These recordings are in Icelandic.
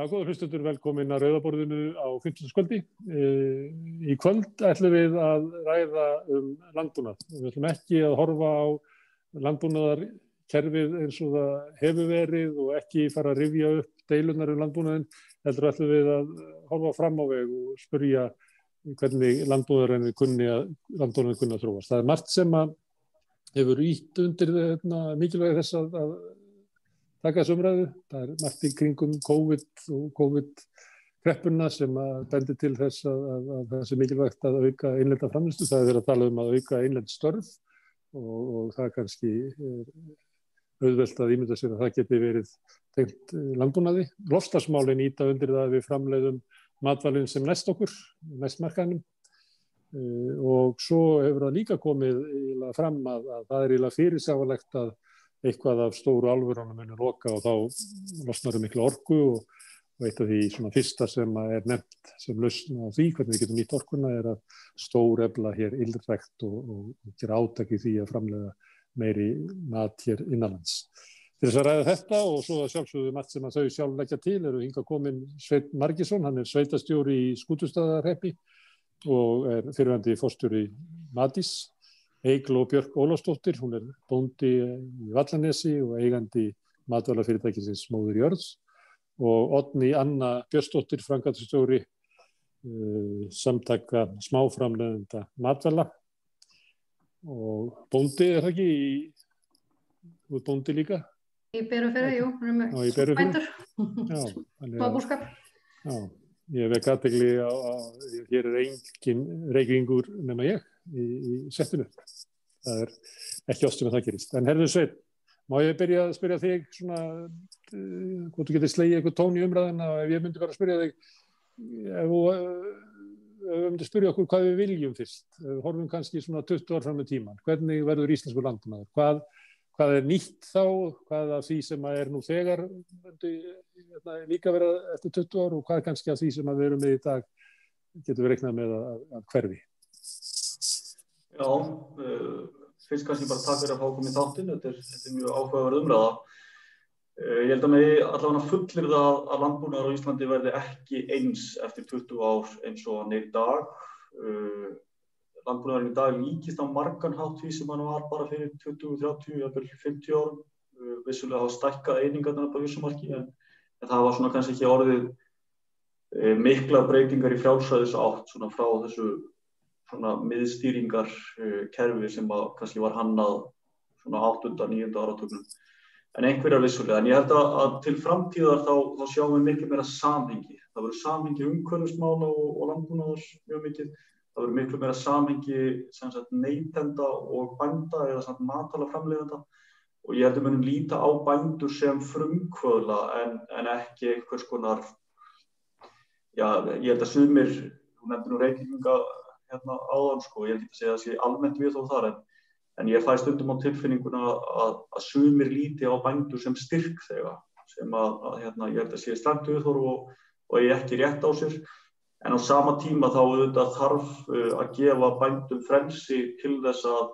Já, góða hlustundur, velkomin að Rauðaborðinu á 15. skvöldi. Í kvöld ætlum við að ræða um landbúnað. Við ætlum ekki að horfa á landbúnaðarkerfið eins og það hefur verið og ekki fara að rifja upp deilunar um landbúnaðin. Heldur ætlum við að horfa fram á veg og spurja hvernig landbúnaðarinn kunni að landbúnaðarinn kunni að þróast. Það er margt sem að hefur ítt undir þetta mikilvægi þess að, að taka þessu umræðu. Það er margt í kringum COVID og COVID-kreppuna sem að bendi til þess að, að, að það sé mikilvægt að auka einlenda framlistu. Það er að tala um að auka einlend störf og, og það kannski er auðvelt að ímynda sér að það geti verið tengt landbúnaði. Lofstafsmálinn íta undir það að við framleiðum matvælinn sem næst okkur, næst markanum. Uh, og svo hefur það líka komið fram að, að það er fyrirsávalegt að eitthvað af stóru alvörunum munir loka og þá losnar um miklu orgu og, og eitt af því svona fyrsta sem er nefnt sem lausna á því hvernig við getum nýtt orguna er að stór efla hér illrækt og, og, og gera átaki því að framlega meiri mat hér innanlands. Til þess að ræða þetta og svo að sjálfsögðu mat sem að þau sjálf leggja til eru hinga komin Sveit Margisson, hann er sveitastjóri í skútustæðarheppi og er fyrirvændi fórstjóri Matís Eiglo Björk Ólafsdóttir, hún er bóndi í Vallanesi og eigandi matvælafyrirtækisins Móður Jörðs og Otni Anna Björnsdóttir, frangatustjóri uh, samtaka smáframleðenda matvæla. Og bóndi er það ekki í, þú er bóndi líka? Í Berufjörðu, jú, hún er með bændur, smábúrskap. Já, ég vekk aðtegli á að hér er engin reykingur nema ég í, í settinu. Það er ekki ástum að það gerist. En herðu Sveit, má ég byrja að spyrja þig svona, uh, hvort þú getur slegið eitthvað tón í umræðina og ef ég myndi bara að spyrja þig, ef þú uh, myndi að spyrja okkur hvað við viljum fyrst, horfum kannski svona 20 ár fram með tíman, hvernig verður íslensku landbúnaður, hvað, hvað er nýtt þá, hvað af því sem er nú þegar myndi hérna, líka vera eftir 20 ár og hvað kannski af því sem við erum með í dag getur við reiknað með að, að hverfi. Já, uh, fyrst kannski bara takk fyrir að fá komið þáttinn, þetta, þetta er mjög áhugaverð umræða. Uh, ég held að mig allavega fullir það að landbúnaðar á Íslandi verði ekki eins eftir 20 ár eins og er í dag. Uh, landbúnaðarinn í dag líkist á margan hátt því sem hann var bara fyrir 20, 30, jafnvel 50 árum. Vissulega hafa stækkað einingarnar på vissumarki en, en það var svona kannski ekki orðið mikla breytingar í frjálsæðis átt svona frá þessu svona miðstýringar uh, kerfi sem að kannski var hannað svona 8. og 9. áratögnum en einhverjar vissulega. En ég held að, að til framtíðar þá, þá sjáum við miklu meira samhengi. Það verður samhengi umhverfismála og, og landbúnaðars mjög mikið. Það verður miklu meira samhengi sagt, neytenda og bænda eða sagt, matala framleiðenda og ég held að munum líta á bændur sem frumkvöðla en, en ekki einhvers konar, já ég held að sumir, þú nefndir nú reyninga hérna áðan sko, ég er ekki að segja að sé almennt við þó þar en, en ég fæ stundum á tilfinninguna að, að sumir líti á bændur sem styrk þegar sem að, að hérna, ég held að sé viðþóru og, og ég ekki rétt á sér en á sama tíma þá auðvitað þarf uh, að gefa bændum frelsi til þess að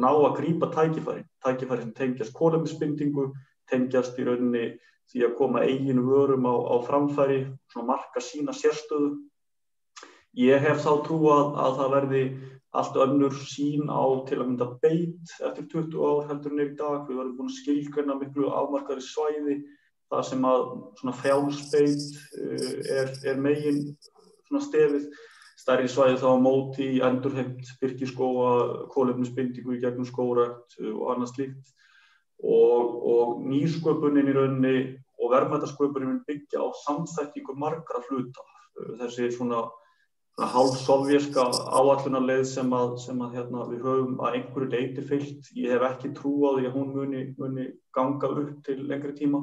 ná að grýpa tækifæri, tækifæri sem tengjast kólumisbindingu, tengjast í rauninni því að koma eiginu vörum á, á framfæri, svona marka sína sérstöðu Ég hef þá trú að, að það verði allt önnur sín á til að mynda beit eftir 20 ár heldur í dag. Við verðum búin að skilgjörna miklu afmarkaði svæði það sem að svona frjálsbeit uh, er, er megin svona stefið. Stærri svæði þá móti endurheimt, byrkiskóa, kólefnisbindingu í gegnum skórækt uh, og annað slíkt. Og, og nýsköpunin í rauninni og verðmætasköpunin byggja á samþækkingu margra hluta. Uh, þessi svona hálfsovjerska áallunarleið sem, að, sem að, hérna, við höfum að einhverju leiti fyllt. Ég hef ekki trú á því að hún muni, muni ganga upp til lengri tíma.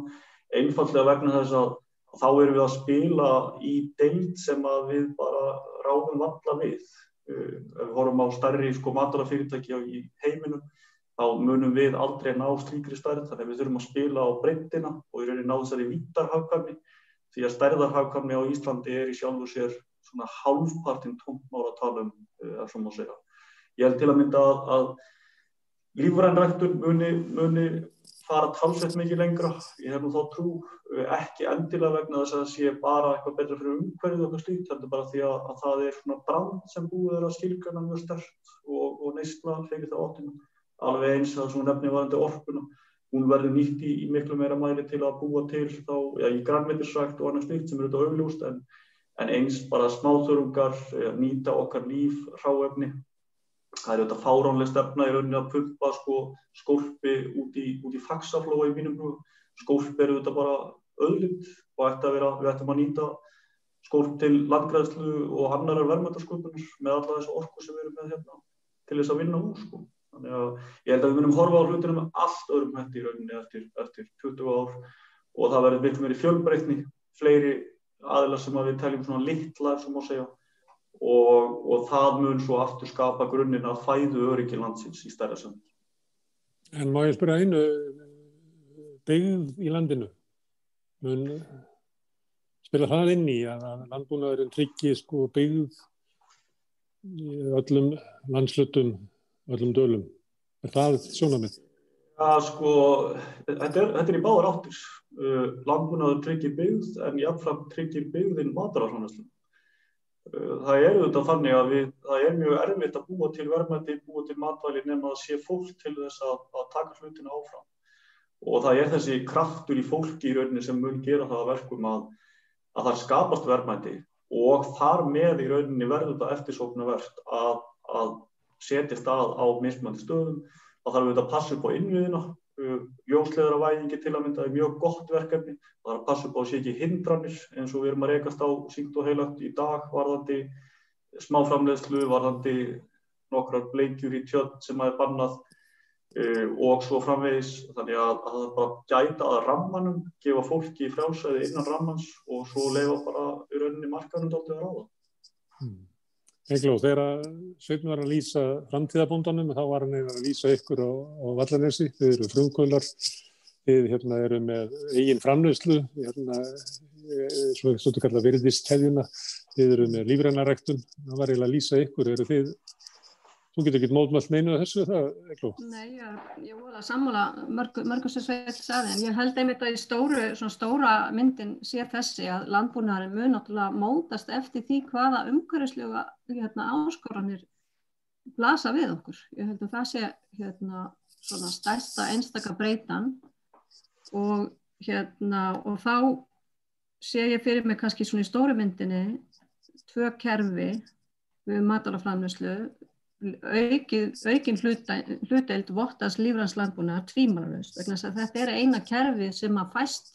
Einfallega vegna þess að þá erum við að spila í deild sem við bara ráðum valla við. Uh, ef við horfum á stærri sko, maturafyrirtæki í heiminum, þá munum við aldrei ná slíkri stærð. Þannig að við þurfum að spila á breyndina og í rauninni ná þessari vítarhagkvæmni. Því að stærðarhagkvæmni á Íslandi er í sjálfu sér svona hálfpartinn tómmára að tala um uh, ef svo má segja. Ég held til að mynda að, að lífrænræktun muni, muni fara talsveit mikið lengra, ég hef nú þá trú ekki endilega vegna þess að það sé bara eitthvað betra fyrir umhverfið og eitthvað slíkt, er bara því að, að það er svona brand sem búið er að skilgjana mjög stört og, og neysla fyrir það óttum, alveg eins að svona nefni varandi orkuna, hún verður nýtt í, í miklu meira mæli til að búa til þá, já, í grannmyndirsrækt og annað slíkt sem eru þetta augljóst en, en eins bara smáþörungar, nýta okkar líf, ráefni það er auðvitað fáránlega stefna í rauninni að pumpa sko, skólpi út í, í fagsaflóa í mínum hug. Skólp er auðvitað bara öðlind og ætti vera, við ættum að nýta skólp til landgræðslu og annarar verðmættasköpunir með alla þessu orku sem við erum með hérna til þess að vinna úr sko. Þannig að ég held að við munum horfa á hlutinu með allt öðrum hætti í rauninni eftir, eftir 20 ár og það verður miklu meiri fjölbreytni, fleiri aðilar sem að við teljum svona litlar sem má segja og, og það mun svo aftur skapa grunninn að fæðu öryggi landsins í stærra sönd. En má ég spyrja einu, byggð í landinu, mun spila það inn í að landbúnaðurinn tryggji sko byggð í öllum landslutum, öllum dölum. Er það sjónamið? Já, sko, þetta er, þetta er í báðar áttir. Uh, landbúnaður tryggir byggð en jáfnfram tryggir byggðinn maturafsvonastlum. Það er auðvitað þannig að við, það er mjög erfitt að búa til verðmætti, búa til matvæli nema að sé fólk til þess að, að taka hlutina áfram. Og það er þessi kraftur í fólki í rauninni sem mun gera það að verkum að, að það skapast verðmætti og þar með í rauninni verður þetta eftirsóknarvert að, að setja stað á mismandi stöðum. Það þarf auðvitað að passa upp á innviðina Ljósleðara væðingi til að mynda er mjög gott verkefni. Það er að passa upp á að sé ekki hindranir eins og við erum að rekast á sínt og heilagt í dag varðandi smáframlegslu, varðandi nokkrar bleikjur í tjöld sem að er bannað uh, og svo framvegis. Þannig að, að það bara gæta að rammanum, gefa fólki frjálsæði innan rammans og svo leifa bara í rauninni markanum dálta að ráða. Hmm. Egló, þegar Sveitn var að lýsa framtíðabóndanum þá var hann að lýsa ykkur á, á Vallanesi, þið eru frumkvölar, þið hérna, eru með eigin framnöðslu, hérna, svo þú kallar virðist hefjuna, þið eru með lífrænarektun, það var eiginlega að lýsa ykkur, eru þið Þú getur ekki mótmælt meinu að þessu það, Egló? Nei, ég, ég voru að sammála mörgum sem Sveit saði, en ég held einmitt að í stóru, svona stóra myndin sé þessi að landbúnaðarinn mun náttúrulega mótast eftir því hvaða umhverfislega hérna, áskoranir blasa við okkur. Ég held að það sé hérna, svona stærsta einstaka breytan og, hérna, og þá sé ég fyrir mig kannski svona í stóru myndinni tvö kerfi við matalaframnuslu aukin hluteld vottast lífranslandbúna tvímaralust vegna að þetta er eina kerfi sem að fæst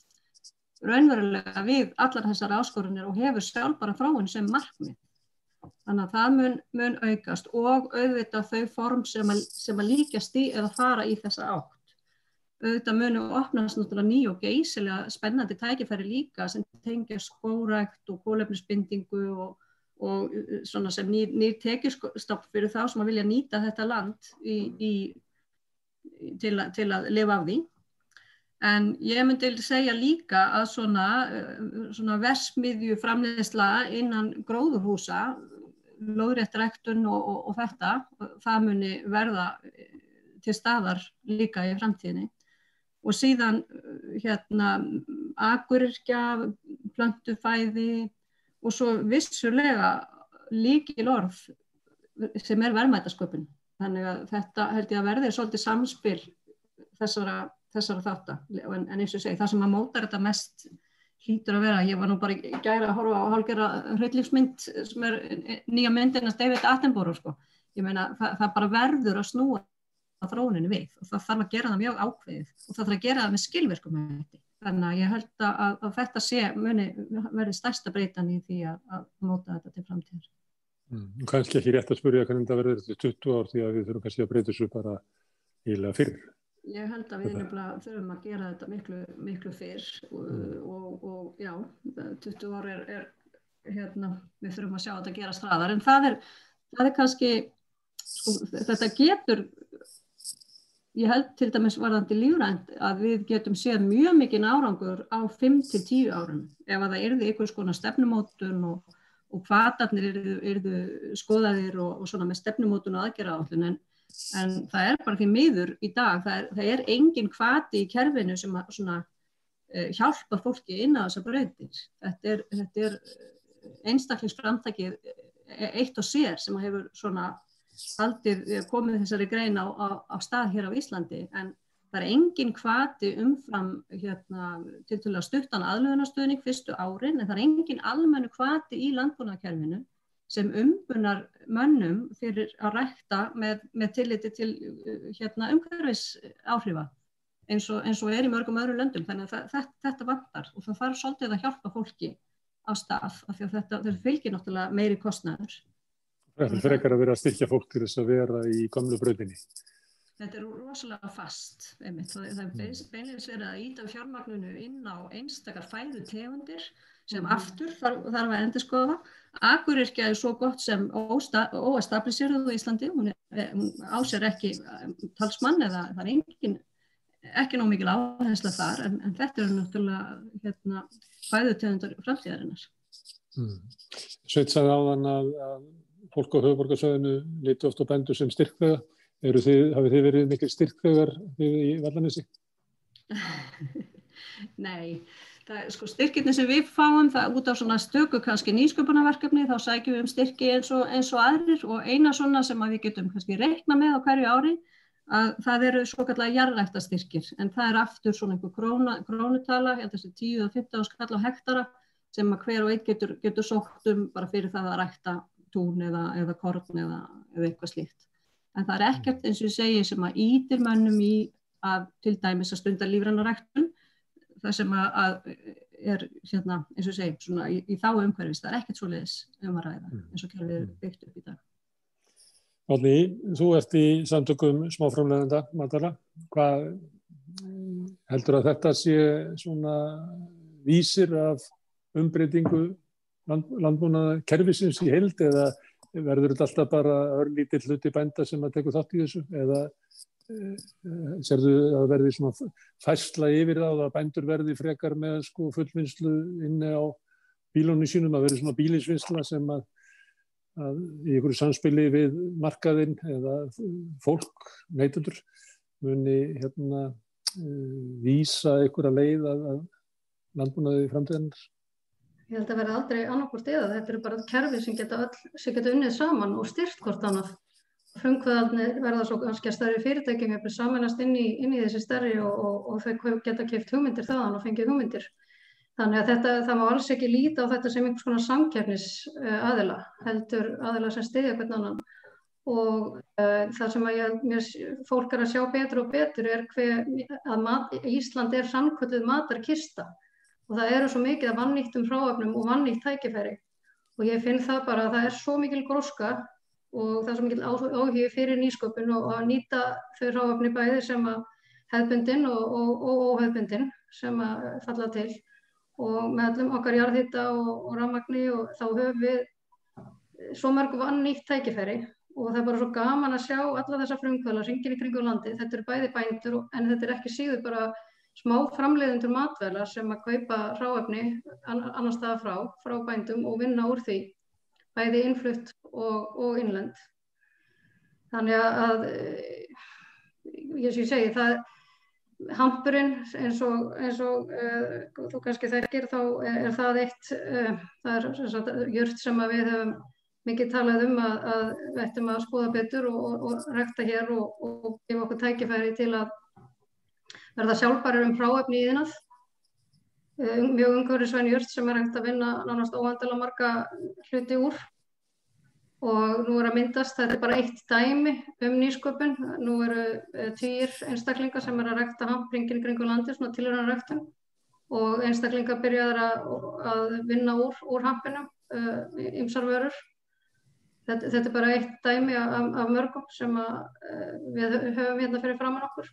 raunverulega við allar þessar áskorunir og hefur sjálfbara þróun sem markmið. Þannig að það mun, mun aukast og auðvitað þau form sem að, sem að líkjast í eða fara í þessa átt. Auðvitað munu opnast náttúrulega ný og geysilega spennandi tækifæri líka sem tengja skórækt og kólefnisbindingu og og uh, svona sem nýr, nýr tekjustopp fyrir þá sem að vilja nýta þetta land í, í, til, a, til að lifa af því. En ég myndi segja líka að svona, uh, svona versmiðju framleiðsla innan gróðurhúsa, lóðréttræktun og, og, og þetta, það muni verða til staðar líka í framtíðinni. Og síðan hérna agurirkja, plöntufæði, og svo vissulega líkil orð sem er verðmætasköpun. Þannig að þetta held ég að verði svolítið samspil þessara, þessara þátt en, en eins og segi það sem að móta þetta mest hlýtur að vera, ég var nú bara gæra að horfa á hálgjara hryllingsmynd sem er nýja myndinast David Attenborough sko. Ég meina það, það bara verður að snúa þróuninu við og það þarf að gera það mjög ákveðið og það þarf að gera það með skilverkum með þetta. Þannig að ég held að, að þetta sé muni verið stærsta breytan í því að, að móta þetta til framtíðar. Mm, kannski ekki rétt að spurja hvernig það verður þetta 20 ár því að við þurfum kannski að breyta þessu bara ílega fyrr. Ég held að við þurfum að gera þetta miklu, miklu fyrr og, mm. og, og já, 20 ár er, er hérna, við þurfum að sjá að þetta gera straðar en það er, það er kannski, sko, þetta getur ég held til dæmis varðandi lífrænt að við getum séð mjög mikinn árangur á 5-10 árum ef að það erði einhvers konar stefnumótun og, og hvaðarnir erðu skoðaðir og, og svona með stefnumótun og aðgerra állun en, en það er bara því miður í dag, það er, það er engin kvati í kerfinu sem að svona, uh, hjálpa fólki inn á þessa breytir. Þetta er, er einstaklingsframtakið eitt og sér sem hefur svona aldrei komið þessari grein á, á, á stað hér á Íslandi en það er engin kvati umfram hérna, til til að stuttan aðlöðunastöðning fyrstu árin en það er engin almennu kvati í landbúnakerfinu sem umbunar mönnum fyrir að rækta með, með tilliti til hérna, umhverfis áhrifa eins og, eins og er í mörgum öðru löndum þannig að það, þetta vantar og það fara svolítið að hjálpa fólki á stað af því að þetta, þetta fylgir náttúrulega meiri kostnæður. Það er frekar að vera að styrkja fólk til þess að vera í gamlu bröðinni. Þetta er rosalega fast, einmitt. það er mm. beinleins verið að íta fjármagnunu inn á einstakar fæðu tegundir sem mm. aftur þarf, þarf að endur skoða. Akuryrkja er svo gott sem óestabliseruð á Íslandi, hún, er, hún áser ekki um, talsmann eða það er engin, ekki nóg mikil áhersla þar en, en þetta er náttúrulega hérna, fæðutegundar framtíðarinnar. Mm. Sveit sagði áðan að, að fólk á höfuborgarsöðinu liti oft á bendur sem styrkvega. Þið, hafið þið verið mikil styrkvegar í Vallanessi? Nei, það, sko, styrkirni sem við fáum það út á svona stöku kannski nýsköpunarverkefni þá sækjum við um styrki eins og, eins og aðrir og eina svona sem við getum kannski reikna með á hverju ári að það eru svo kallega jarðræktastyrkir en það er aftur svona einhver króna, krónutala, ég held að þessi 10-15 skall á hektara sem að hver og einn getur, getur sókt um bara fyrir það að rækta tún eða, eða korn eða, eða eitthvað slíkt. En það er ekkert eins og ég segi sem að ítir mönnum í að til dæmis að stunda lífrann á ræktun það sem að, að er hérna eins og ég segi svona í, í þá umhverfis, það er ekkert svo leiðis um að ræða mm. eins og kjærfið er byggt upp í dag. Átni, þú ert í samtökum smáframlegenda matala. Hvað heldur að þetta sé svona vísir af umbreytingu landbúnaða kervisins í heild eða verður þetta alltaf bara örlítill hluti bænda sem að teku þátt í þessu eða e, serðu að verði svona færsla yfir það að bændur verði frekar með sko fullvinnslu inni á bílunni sínum að verði svona bílisvinnsla sem að að í einhverju samspili við markaðinn eða fólk, neytundur, muni hérna uh, vísa einhverja leið að landbúnaði framtíðanar? Ég held að vera aldrei annarkort eða þetta eru bara kerfi sem geta, öll, sem geta unnið saman og styrt hvort annað. Frumkvæðalni verða svo kannski að stærri fyrirtækjum hefur samanast inn í, inn í þessi stærri og, og, og þau geta keift hugmyndir þaðan og fengið hugmyndir. Þannig að þetta, það má alls ekki líta á þetta sem einhvers konar samkjafnis aðila, heldur aðila sem stiðja hvern annan. Og uh, það sem ég, mér, fólk er að sjá betur og betur er hver, að mat, Ísland er samkvölduð matarkista og það eru svo mikið að vannýttum hráöfnum og vannýtt tækifæri. Og ég finn það bara að það er svo mikil gróska og það er svo mikil áhugi fyrir nýsköpun og að nýta þau hráöfni bæði sem að hefðbundin og óhefðbundin sem að falla til. Og með allum okkar jarðhitta og, og rammagni og þá höfum við svo mörg vannýtt tækifæri. Og það er bara svo gaman að sjá alla þessa frumkvöla ringin í kringu landi, þetta eru bæði bændur en þetta er ekki síður bara smá framleiðendur matvelar sem að kaupa ráefni annar staða frá, frá bændum og vinna úr því bæði innflutt og, og innlend. Þannig að ég sé segi það Hampurinn eins og, eins og uh, þú kannski þekkir þá er það eitt, uh, það er sagt, jört sem við höfum mikið talað um að, að við ættum að skoða betur og, og, og rekta hér og gefa okkur tækifæri til að verða sjálfbærir um fráefni í þinnað. Uh, mjög umhverfisvæn jört sem er hægt að vinna nánast óhandala marga hluti úr og nú er að myndast, þetta er bara eitt dæmi um nýsköpun, nú eru uh, týr einstaklingar sem er að rekta hampringin kringu landi, svona tilhörna rektun og einstaklingar byrjaður að, að vinna úr, úr hampinum ymsar uh, vörur. Þetta, þetta er bara eitt dæmi af, af mörgum sem að, uh, við höfum hérna fyrir framann okkur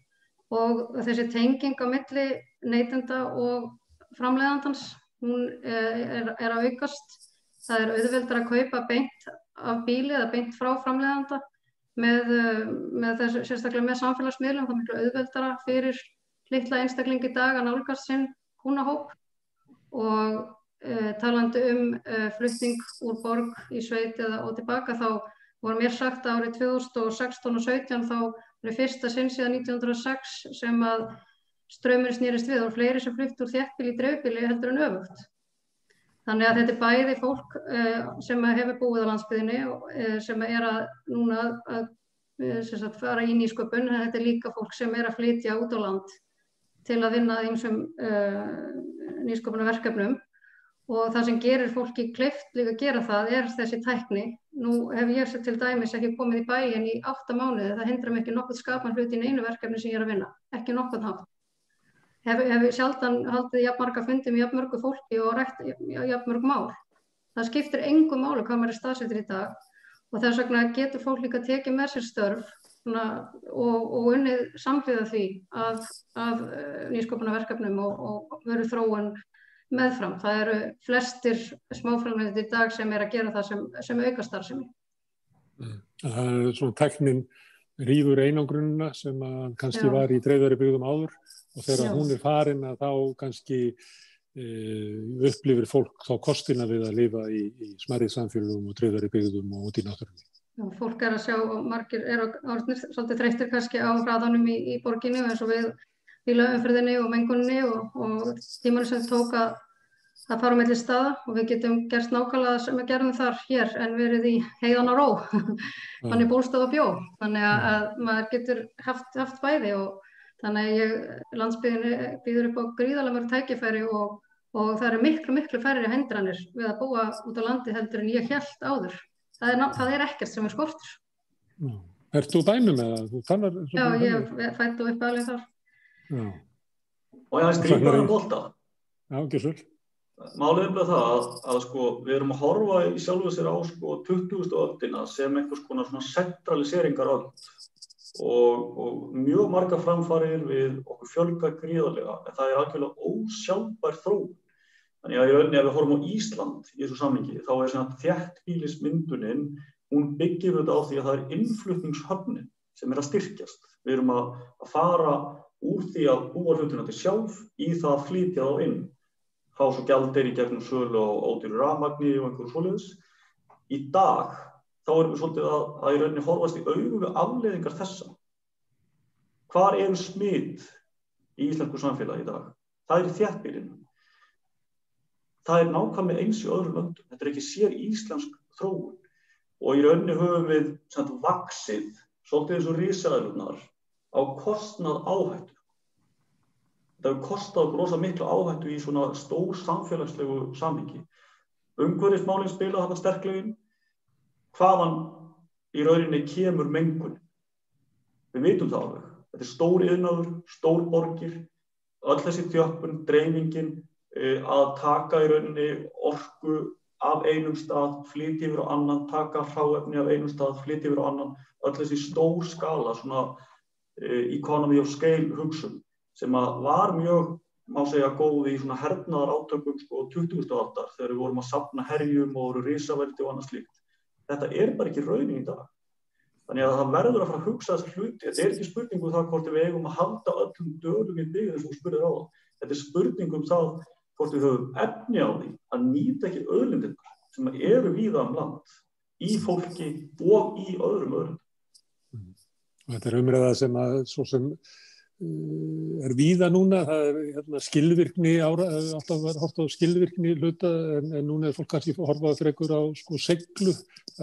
og þessi tenging á milli neytenda og framleiðandans, hún er, er að aukast. Það er auðveldar að kaupa beint af bíli eða beint frá framleganda með, eh, með þessu, sérstaklega með samfélagsmiðlum, það er miklu auðveldara fyrir litla einstaklingi dag að nálgast sinn húnahóp og e, talandi um e, flutning úr borg í sveit eða og tilbaka þá og mér sagt árið 2016 og 17 þá er fyrsta sinn síðan 1906 sem að ströymur snýrist við og fleiri sem flytt úr þjættbíli í dreifbíli heldur en öfugt. Þannig að þetta er bæði fólk uh, sem hefur búið á landsbyðinni uh, sem er að núna að uh, sagt, fara í nýsköpun, en þetta er líka fólk sem er að flytja út á land til að vinna einsum nýsköpunarverkefnum og það sem gerir fólki kleift líka að gera það er þessi tækni. Nú hef ég til dæmis ekki komið í bæin í átta mánuði, það hindrar mig ekki nokkuð skapan hluti í einu verkefni sem ég er að vinna, ekki nokkuð hátt hef, hef sjaldan haldið jafn marga fundið með jafn mörgu fólki og rætt jafn mörg mál. Það skiptir engum málu hvað maður er staðsettur í dag og þess vegna getur fólk líka tekið með sér störf svona, og, og unnið samfélag því að, að eh, nýskopuna verkefnum og, og veru þróun meðfram. Það eru flestir smáframleðið í dag sem er að gera það sem, sem aukastar sem ég. Mm. Það er svona teknin rýfur einangrunna sem kannski Já. var í dreifðari byggðum áður og þegar Já. hún er farin að þá kannski e, upplifir fólk þá kostina við að lifa í, í smarrið samfélagum og dreifðari byggðum og út í náttúrunni. Fólk er að sjá og margir er orðnir svolítið þreyttir kannski á hraðanum í, í borginni eins og við bílaumfyrðinni og mengunni og, og tímanu sem tók að að fara með til staða. Og við getum gert nákvæmlega sem við gerum þar hér en verið í heiðan og ró. Hann er bólstaf og bjó þannig að, að maður getur haft, haft bæði og þannig að ég landsbyðinu býður upp á gríðalega mörg tækifæri og, og það eru miklu miklu færri hendranir við að búa út á landi heldur en ég held áður. Það er, það er ekkert sem er skortur. Er þú bænum eða? Talar, Já, ég fættu upp aðlið þar Já. Og ég skrifaði um bólta Já, ekki svolítið Málið er bara það að, að sko, við erum að horfa í sjálfu sér á sko, 20. öldina sem einhvers konar centraliseringar öll og, og mjög marga framfarir við okkur fjölga gríðarlega en það er algjörlega ósjálfbær þró. Þannig að í rauninni ef við horfum á Ísland í þessu sammingi þá er þjættbílismyndunin, hún byggir þetta á því að það er innflutningshöfnin sem er að styrkjast. Við erum að, að fara úr því að búa hlutina til sjálf í það að flytja þá inn fá svo gældir í gegnum sölu og ódýru rafmagni og einhverju svoleiðis. Í dag þá erum við svolítið að, að í rauninni horfast í auðvögu afleðingar þessa. Hvar eru smitt í íslensku samfélagi í dag? Það er þjættbyrjun. Það er nákvæmlega eins í öðrum löndum. Þetta er ekki sér íslensk þróun. Og í rauninni höfum við vaksið svolítið eins og risaðlunar á kostnað áhættu þetta hefur kostið okkur rosa miklu áhættu í svona stór samfélagslegu samhengi. Umhverfismálinn spila þetta sterklegin, hvaðan í rauninni kemur mengun. Við vitum það alveg. Þetta er stór yðnaður, stór borgir, öll þessi þjöppun, dreifingin, e, að taka í rauninni orku af einum stað, flytja yfir á annan, taka hráefni af einum stað, flytja yfir á annan, öll þessi stór skala, svona economy of scale hugsun sem var mjög, má segja, góð í svona hernaðar átökum sko 20. aldar þegar við vorum að sapna herjum og voru risaveldi og annað slíkt. Þetta er bara ekki raunin í dag. Þannig að það verður að fara að hugsa þessar hluti. Þetta er ekki spurning um það hvort við eigum að halda öllum dögum í byggðin sem þú spurðir á það. Þetta er spurning um það hvort við höfum efni á því að nýta ekki öðlindinnar sem eru víða um land í fólki og í öðrum öðlindum. Þetta er umræða sem að svo sem Eh, er víða núna, það er hérna, skilvirkni, ára, alltaf var hort á skilvirkni hluta en, en núna er fólk kannski horfað frekkur á sko seglu,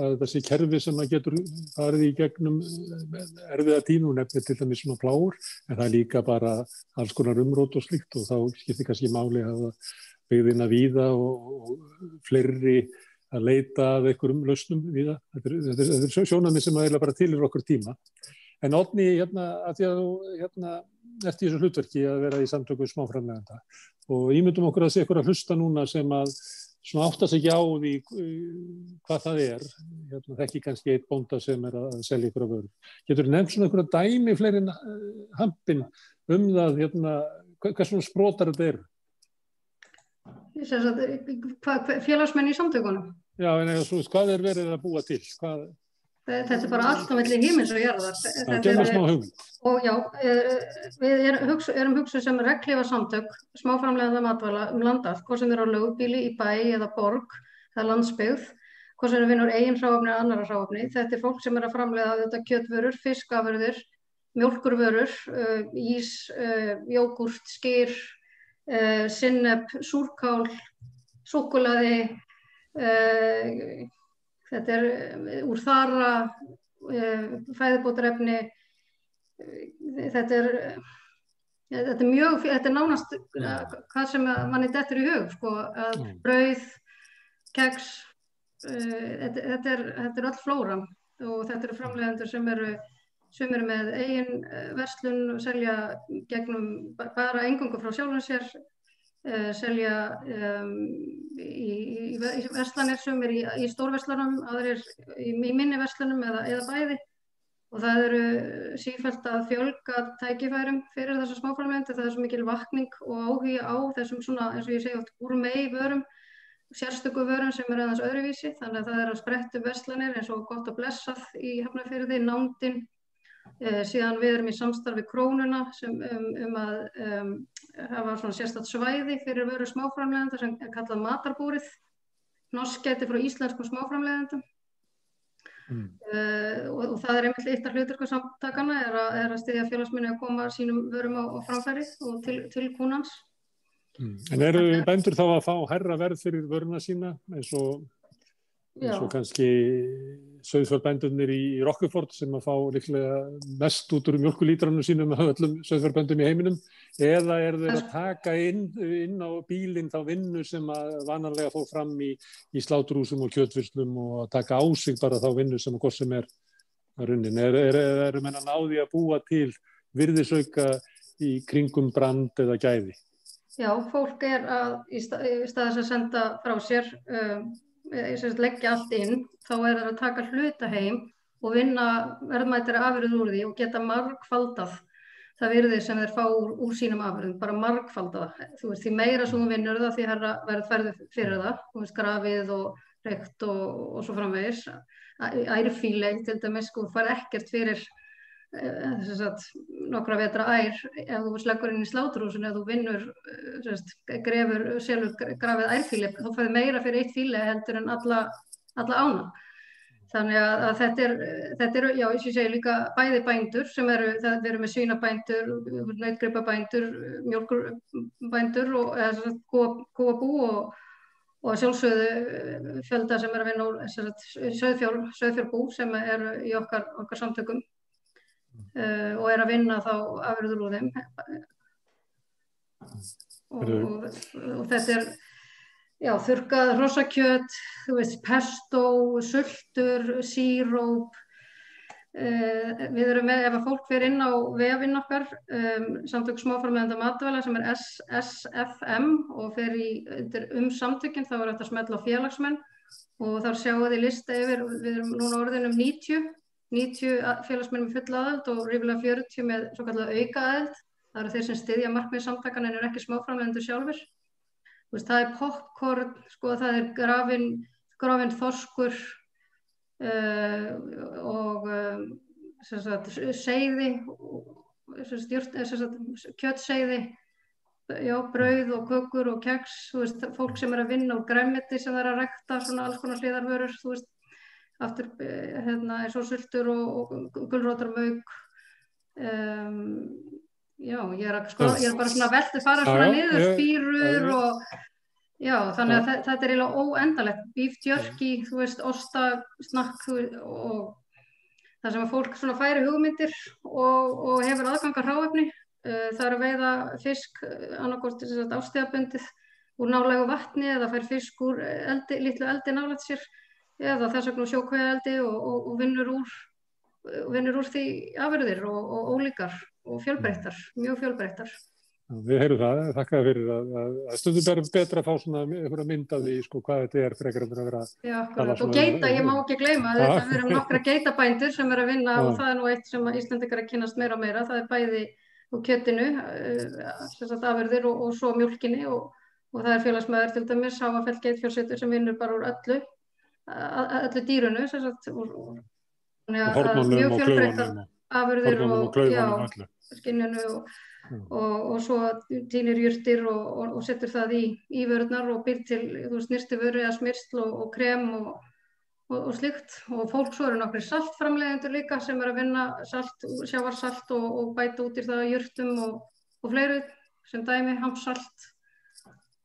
að þessi kerfi sem að getur farið í gegnum eh, erfiða tínu, nefnir til dæmis svona pláur, en það er líka bara alls konar umrót og slikt og þá skiptir kannski máli að byggðina víða og, og fleiri að leita af einhverjum lausnum víða. Þetta er, er, er sjónami sem að eila bara til yfir okkur tíma. En Odni, hérna, að því að þú hérna, ert í þessu hlutverki að vera í samtöku smáframleganda og ímyndum okkur að sé ykkur að hlusta núna sem að svona áttast ekki á því uh, hvað það er, hérna, þekki kannski eitt bónda sem er að selja ykkur að vöru. Getur nefnt svona ykkur að dæmi fleirin uh, hampin um það, hérna, hvað svona sprótar þetta eru? Félagsmenn í samtökunum? Já, en eða, svo, hvað er verið að búa til? Hvað Þetta er bara allt á melli hímins og jarðar. Það gemur smá hugmynd. Og já, eh, við erum hugsuð hugsu sem reglifa samtök, smáframlega matvæla um landað, hvort sem er á lögbíli, í bæ eða borg, það er landsbyggð, hvað sem er vinnur eigin hráfni eða annara hráfni. Þetta er fólk sem er að framlega þetta kjötvörur, fiskaförður, mjölkurvörur, uh, ís, uh, jógurt, skýr, sinneb, súrkál, súkulaði, þetta er úr þara, fæðibótarefni, þetta er, þetta er mjög, þetta er nánast hvað sem manni dettur í hug, sko, að brauð, keggs, þetta, þetta er, þetta er öll flóram og þetta eru framlegendur sem eru sem eru með eigin eh, verslun og selja gegnum bara engungu frá sjálfum sér, uh, selja um, í, í, í verslanir sem er í, í stórverslunum, aðrir í minni verslunum eða, eða bæði. Og það eru sífælt að fjölga tækifærum fyrir þessar smáframlegendur, það er svo mikil vakning og áhuga á þessum svona, eins og ég segi oft, úr mei vörum, sérstöku vörum sem er aðeins öðruvísi, þannig að það er að sprettu verslanir eins og gott að blessað í hefnafyrði, nándin, síðan við erum í samstarfi krónuna sem, um, um að um, hafa svona sérstatt svæði fyrir veru smáframlegenda sem er kallað matarbúrið, norskæti frá íslenskum smáframlegendum mm. uh, og, og það er einmitt eitt af hluturku samtakana er að, er að stiðja félagsminni að koma sínum vörum á, á framfæri og til, til kúnans. Mm. En eru bændur þá að fá herra verð fyrir vöruna sína eins og, eins og kannski söðfjörðbændunir í Rockeford sem að fá líklega mest út úr mjölkulítranum sínum af öllum söðfjörðbændum í heiminum eða er þeir að taka inn, inn á bílinn þá vinnu sem að vanarlega fór fram í, í sláturúsum og kjötfyrslum og taka á sig bara þá vinnu sem að hvort sem er að runnin. Er, er, er, er menna náði að búa til virðisauka í kringum brand eða gæði? Já, fólk er að í staðis að senda frá sér um, leggja allt inn, þá er það að taka hluta heim og vinna verðmættari afurð úr því og geta margfaldað það virði sem þeir fá úr, úr sínum afurðum, bara margfaldað. Þú veist, því meira sem þú vinnur það, því herra verður ferði fyrir það, þú veist, grafið og reykt og, og svo framvegis. Ærfíleg til dæmis, sko, far ekkert fyrir Eh, sagt, nokkra vetra ær ef þú sleggur inn í sláturhúsinu eða þú vinnur, eh, sagt, grefur selur grafið ærfíli þá fæði meira fyrir eitt fíli heldur en alla, alla ána. Þannig að, þetta er, þetta er já, ég segi líka bæði bændur sem eru, það eru með svínabændur nautgripabændur, mjölkurbændur og kóabú og, og sjálfsögðu eh, fjölda sem er að vinna úr söðfjárbú sem eru í okkar, okkar samtökum uh, og er að vinna þá afröður úr þeim og, og, og þetta er já, þurkað rosakjöt þú veist, pesto, sultur síróp. Uh, við erum með, ef að fólk fyrir inn á vefinn okkar um, samtök smáformæðanda matvæla sem er SFM og í um samtökinn, þá er þetta smelt á félagsmenn. Og þar sjáu þið lista yfir, við erum núna orðin um 90 90 félagsmennum fulla aðeld og rífilega 40 með svo kallar auka aðeld. Það eru þeir sem styðja markmið samtakan en eru ekki smáframlendur sjálfur. Veist, það er popcorn, sko, það er grafin, grafin þorskur uh, og uh, sagt, seiði, kjötseiði, já, brauð og kökur og keks. Veist, fólk sem er að vinna úr græmiti sem er að rekta svona alls konar hliðarvörur, þú veist aftur eh, hérna, eins og sultur og, og gulrótarmauk um, já, ég er, sko, ég er bara svona veldi fara svona niður spýrur og já, þannig að þetta er eiginlega óendalegt jerky, þú veist, osta snakk og það sem að fólk svona færi hugmyndir og, og hefur aðgangar hráefni. Uh, það er að veiða fisk annarkort ástíðabundið úr nálegu vatni eða fær fisk úr eldi, litlu eldi nálægt sér eða þess vegna sjókvæðaldi og, og, og vinnur úr, vinnur úr því afverðir og, og ólíkar og fjölbreyttar, mjög fjölbreyttar. Við heyrum það, þakka fyrir að, að, að stundum verður betra að fá svona myndaði í sko hvað þetta er frekar en að vera Já, og geita, ég má ekki gleyma þetta við erum nokkra geitabændur sem er að vinna Já. og það er nú eitt sem Íslandikar er að kynast meira og meira, það er bæði úr kjöttinu uh, afverðir og svo mjölkinni og það er félagsmaður til dæmis, Háafell geitfjörsettur sem vinnur bara úr öllu öllu dýrunu mjög fjölbreyttar afurðir og, og skinninu og, og, og svo týnir júrtir og setur það í, í vörðnar og byr til snirti vöru eða smyrsl og krem og og, og slikt og fólk svo eru nokkri saltframlegendur líka sem er að vinna salt, sjávarsalt og, og bæta út í það jörtum og, og fleiri sem dæmi, hamsalt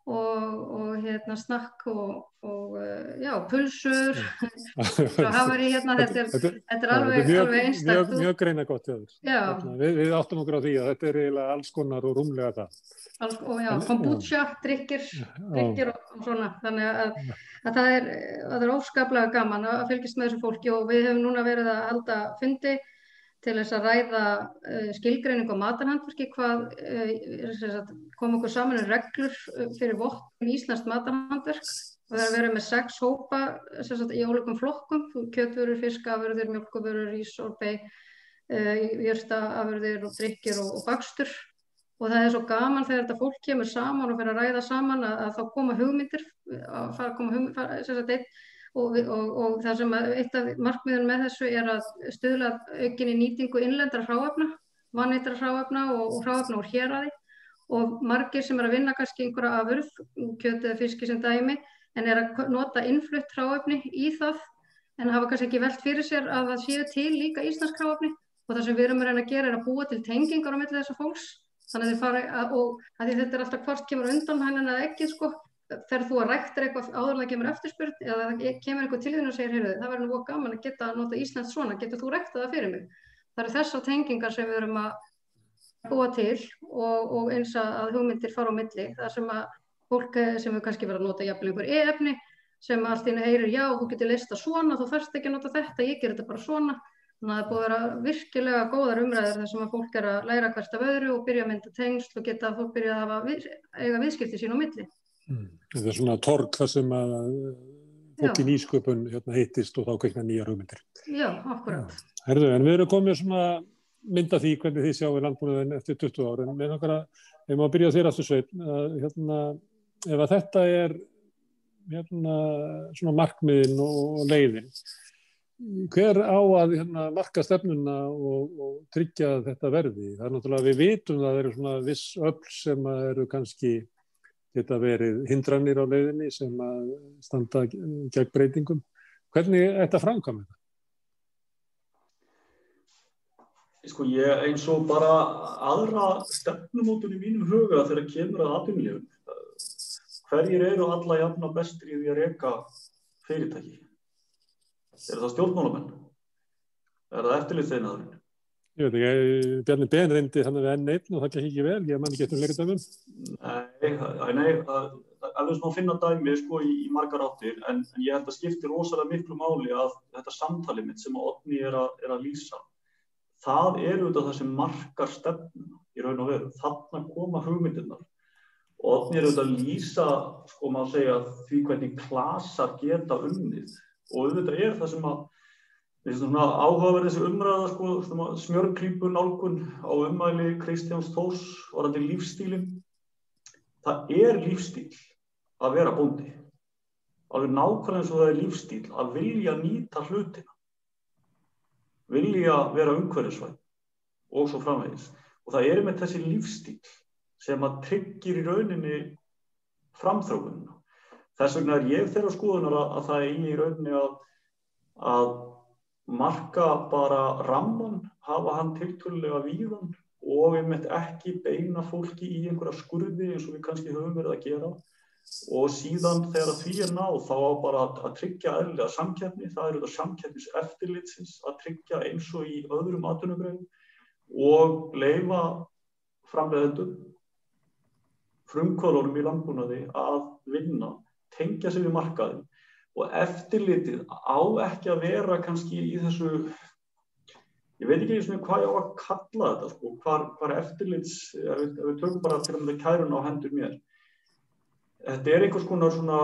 og hérna snakk og já, pulsur. Og hafari hérna, þetta er, þetta er alveg, mjög, alveg einstaklega. Mjög, mjög greina gott hérna, við, við áttum okkur á því að þetta er eiginlega alls konar og rúmlega það. Alls, og já, kombucha, drikkir, drikkir og, og svona, þannig að, að það er, er óskaplega gaman að fylgjast með þessu fólki og við hefum núna verið að halda fundi til þess að ræða uh, skilgreining á matarhandverki, hvað uh, kom okkur saman um reglur fyrir vottum Íslands matarhandverk. Og það er verið með sex hópa sagt, í ólíkum flokkum, kjötvörur, fiskaförður, mjölkuvörur, ísorpei, uh, jörstaaförður og drikkir og, og bakstur. Og það er svo gaman þegar þetta fólk kemur saman og fyrir að ræða saman að, að þá koma hugmyndir, að fara að koma hugmyndir, fara, sagt, eitt, Og, og, og það sem eitt af markmiðun með þessu er að stuðla aukinni nýtingu innlendra hráefna, vannýttra hráefna og, og hráefna úr héræði og margir sem er að vinna kannski einhverja afurð, kjötið eða fiski sem dæmi, en er að nota innflutt hráefni í það en hafa kannski ekki velt fyrir sér að það séu til líka íslensk hráefni. Og það sem við erum að reyna að gera er að búa til tengingar á milli þessa fólks, þannig að að, að þetta er alltaf hvort kemur undan hennan eða ekki sko þegar þú að ræktir eitthvað áðurlega kemur eftirspurt eða kemur eitthvað til þín og segir heyrðu, það verður nú gaman að geta að nota Íslands svona, getur þú ræktað það fyrir mig? Það eru þessar tengingar sem við erum að búa til og, og eins að hugmyndir fara á milli, það sem að fólk sem við kannski verður að nota jafnvel einhver e-efni sem allt í henni heyrir já, þú getur lista svona, þú þarfst ekki að nota þetta, ég ger þetta bara svona. Þannig að það búið að vera virkilega góðar umræður þar sem að fólk er að læra hvert af öðru og byrja að mynda tengsl og geta að fólk byrja að hafa, eiga viðskipti sín á milli Mm. Það er svona torg þar sem að fólk í nýsköpun hérna, hittist og þá kveikna nýjar hugmyndir. Já, akkurat. Herðu, en við erum komið svona mynda því hvernig þið sjáum við landbúnaðin eftir 20 ára. En við okkar að, maður byrja þér aftur sveit, að hérna, ef að þetta er hérna svona markmiðin og leiðin, hver á að hérna, marka stefnuna og, og tryggja þetta verði? Það er náttúrulega, við vitum að það eru svona viss öll sem eru kannski geta verið hindranir á leiðinni sem að standa gegn breytingum. Hvernig er þetta framkvæmið það? Sko ég eins og bara aðra stefnumótun í mínum huga þegar kemur að atvinnulífum. Hverjir eru alla jafna bestir í því að reyka fyrirtæki? Er það stjórnmálamenn? Er það eftirlitseinaðurinn? Ég veit ekki, Bjarni Ben reyndi þannig við enn einn og það gekk ekki vel, ég man ekki eftir af þeim. Nei, nei, það er svona að finna dæmi sko í, í margar áttir, en, en ég held að skiptir rosalega miklu máli að þetta samtali mitt sem Otni er, er að lýsa, það er auðvitað það sem margar stefnum í raun og veru, þarna koma hugmyndirnar. Otni er auðvitað að lýsa, sko maður segja, því hvernig klasar geta unnið og auðvitað er það sem að Við erum svona áhugaverðið þessi umræða, sko, smjörklípun nálgun á umæli Kristjáns Þós orðandi lífstílinn. Það er lífstíl að vera bóndi. Alveg nákvæmlega eins og það er lífstíl að vilja nýta hlutina. Vilja vera umhverfisvæð og svo framvegis. Og það er með þessi lífstíl sem að tryggir í rauninni framþrókununa. Þess vegna er ég þeirra skoðunar að, að það er í rauninni að, að marka bara ramman, hafa hann tiltölulega víðan og einmitt ekki beina fólki í einhverja skurði eins og við kannski höfum verið að gera. Og síðan þegar því er náð þá á bara að, tryggja eðlilega samkeppni, það eru þetta samkeppnis eftirlitsins að tryggja eins og í öðrum atvinnugrein og leifa framleiðendum frumkvöðlunum í landbúnaði að vinna, tengja sig við markaðin og eftirlitið á ekki að vera kannski í þessu ég veit ekki eins og hvað ég á að kalla þetta sko, hvar, hvar eftirlits ef við, við tökum bara til að með kærun á hendur mér. Þetta er einhvers konar svona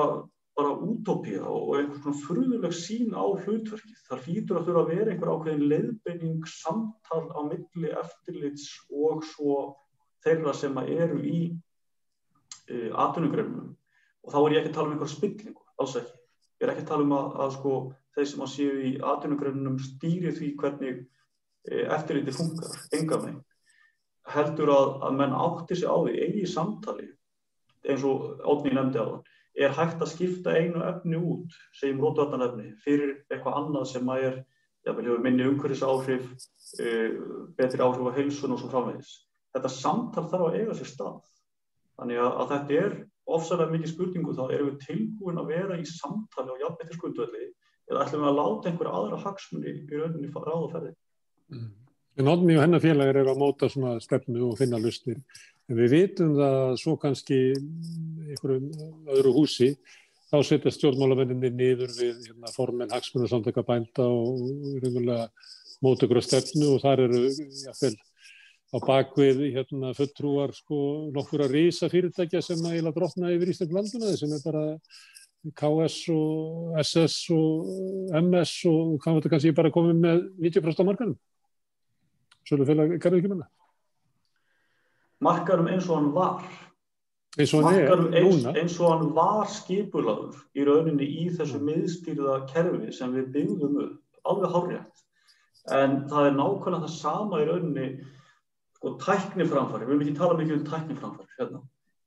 bara útópía og einhvers konar fruðuleg sín á hlutverkið. Það hlýtur að þurfa að vera einhver ákveðin leiðbeining samtal á milli eftirlits og svo þeirra sem eru í uh, atvinnugreinunum og þá er ég ekki að tala um einhver spillingu, alls ekki Ég er ekki að tala um að, að sko, þeir sem að séu í atvinnugreinunum stýri því hvernig e, eftirliti funkar, enga meginn. Heldur að, að menn átti sig á því eigi samtali, eins og átni nefndi á það, er hægt að skipta einu efni út, segjum rótvartanefni, fyrir eitthvað annað sem að er, jáfnveil hefur minni umhverfis áhrif, uh, betri áhrif á heilsun og svo framvegis. Þetta samtal þarf að eiga sér stað. Þannig að, að þetta er ofsalega mikið spurningu þá erum við tilbúin að vera í samtali á jafnveitir skundvelli eða ætlum við að láta einhverja aðra hagsmunni í rauninni ráð og ferði. Mm. En Odni og hennar félagar eru að móta svona stefnu og finna lustir. En við vitum það svo kannski einhverjum öðru húsi þá setja stjórnmálamenninni niður við hérna, formen hagsmunarsamtaka bænda og reyngulega móta ykkur að stefnu og þar eru jáfnvel á bakvið hérna, fulltrúar sko, nokkur að reysa fyrirtækja sem að eila drotna yfir Ísland landuna sem er bara KS og SS og MS og hvað var þetta kannski bara komið með 90% á markanum Sölufélag Garðvíkjumanna Markanum eins og hann var. Eins og hann er eins, eins og hann var skipulaður í rauninni í þessu miðstýrða kerfi sem við byggðum upp alveg hárjætt en það er nákvæmlega það sama í rauninni sko tækniframfari, við erum ekki tala mikið um tækniframfari hérna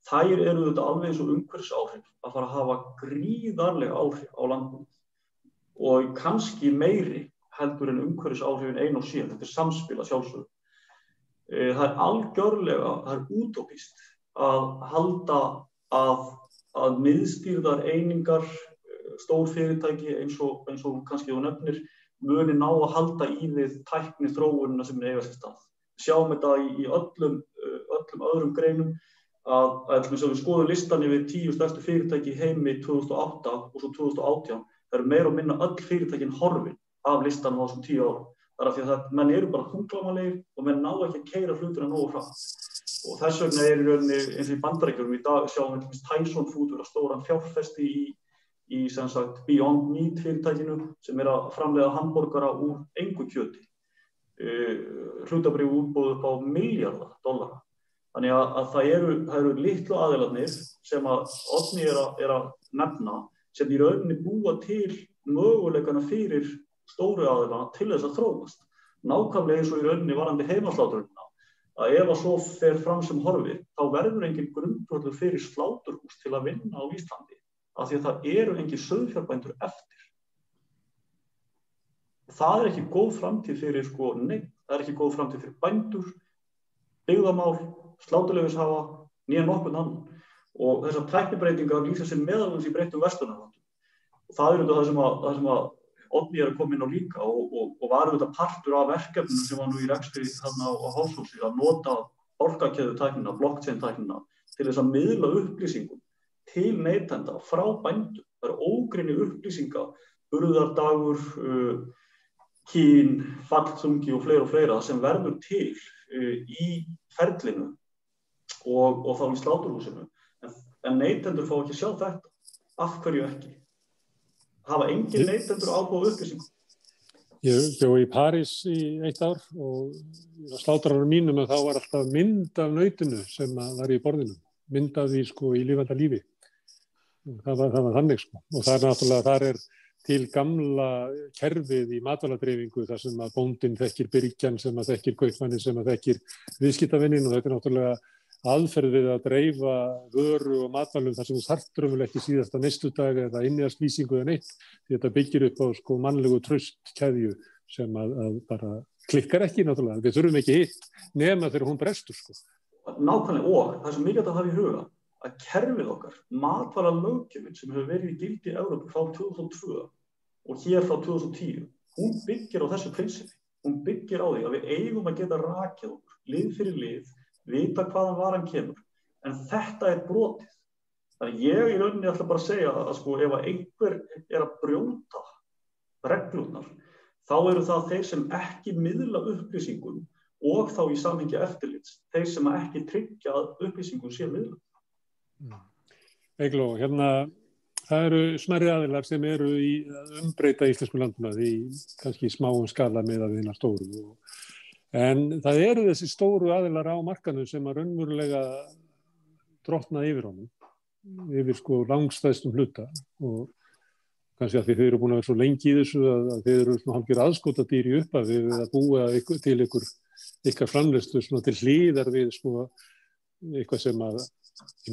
þær eru þetta alveg eins og umhverfs áhrif að fara að hafa gríðarlega áhrif á landbúin og kannski meiri heldur en umhverfs áhrifin ein og síðan, þetta er samspil að sjálfsögðu. E, það er algjörlega, það er útópist að halda að, að miðstýrðar einingar, e, stór fyrirtæki eins og, eins og kannski þú nefnir, muni ná að halda í við tækni þróunina sem er eiga sér stað. Sjáum þetta í, í öllum, e, öllum öðrum greinum að, að við skoðum listan yfir tíu stærstu fyrirtæki heimi 2008 og svo 2018 það eru meira og minna öll fyrirtækin horfin af listan á þessum tíu árum. Þar af því að það, menn eru bara hunglámanlegir og menn ná ekki að keira hlutina nógu fram og þess vegna er í rauninni eins og í bandarækjurum í dag sjáum við Tyson Food vera stóran fjárfesti í, í sagt Beyond Meat fyrirtækinu sem er að framlega hambúrgara úr engu kjöti. uh, hlutabrið útbúð upp á miljardar dollara Þannig að, að það eru, eru litlu aðeilarnir sem að Otni er, er að nefna sem í rauninni búa til möguleikana fyrir stóru aðeilana til þess að þróast. Nákvæmlega eins og í rauninni varandi heimasláturuna að ef að svo fer fram sem horfið þá verður engin grundvöldur fyrir sláturhús til að vinna á Íslandi af því að það eru engin söðfjárbændur eftir. Það er ekki góð framtíð fyrir sko neitt, það er ekki góð framtíð fyrir bændur, byggðamál slátulegishafa nýja nokkurn annan. Og þessar tæknibreitingar lýsa sér meðalans í breyttum vestunarlandum og það er auðvitað það sem að, Odni er að koma inn á líka og, og, og var auðvitað partur af verkefnum sem var nú í rekstri þarna á, á hálfsósi að nota orkakeðu tæknina, blockchain tæknina til þess að miðla upplýsingum til neytenda frá bændum. Það eru ógrinni upplýsinga, burðardagur, uh, kín, falltungi og fleira og fleira sem verður til uh, í ferlinu og, og þá í sláturhúsinu. En, en neytendur fá ekki sjá þetta. Af hverju ekki? Hafa engin neytendur ábúið upplýsingum? Ég bjó í París í eitt ár og slátrarar mínum að þá var alltaf mynd af nöytinu sem var í borðinu. Mynd af því sko í lífanda lífi. Það var, það var þannig sko. Og það er náttúrulega, þar er til gamla kerfið í matvaladreyfingu þar sem að bóndin þekkir byrkjan sem að þekkir kaupmannin sem að þekkir viðskiptavinnin og þetta er náttúrulega aðferð við að dreifa vöru og matvælum þar sem þú þarftur umvel ekki síðast að næstu dag eða inniðast lýsingu eða neitt því þetta byggir upp á sko mannlegu tröstkæðju sem að, að bara klikkar ekki náttúrulega, við þurfum ekki hitt nema þegar hún brestur sko. Nákvæmlega og það sem mikilvægt að hafa í huga að kerfið okkar, matvæla lögjöfinn sem hefur verið í gildi í Európa frá 2002 og hér frá 2010, hún byggir á þessu prinsipi, hún byggir á því að við eigum að geta rakið okkur lið fyrir lið vita hvaðan varan kemur. En þetta er brotið. Þannig ég í rauninni ætla bara að segja að sko ef einhver er að brjóta reglunar þá eru það þeir sem ekki miðla upplýsingum og þá í samhengi eftirlits þeir sem ekki tryggja upplýsingum sé miðla Egló, hérna það eru smerri aðilar sem eru í umbreyta íslensku landuna því kannski smáum skala með að þeirna stóru. Og En það eru þessi stóru aðilar á markanum sem að raunverulega drotna yfir honum, yfir sko langstæðstum hluta. Og kannski að þeir eru búin að vera svo lengi í þessu að, að þeir eru svona hálfur aðskota dýri upp að við að búa ykkur, til ykkur ykkar svona til hlýðar við sko eitthvað sem að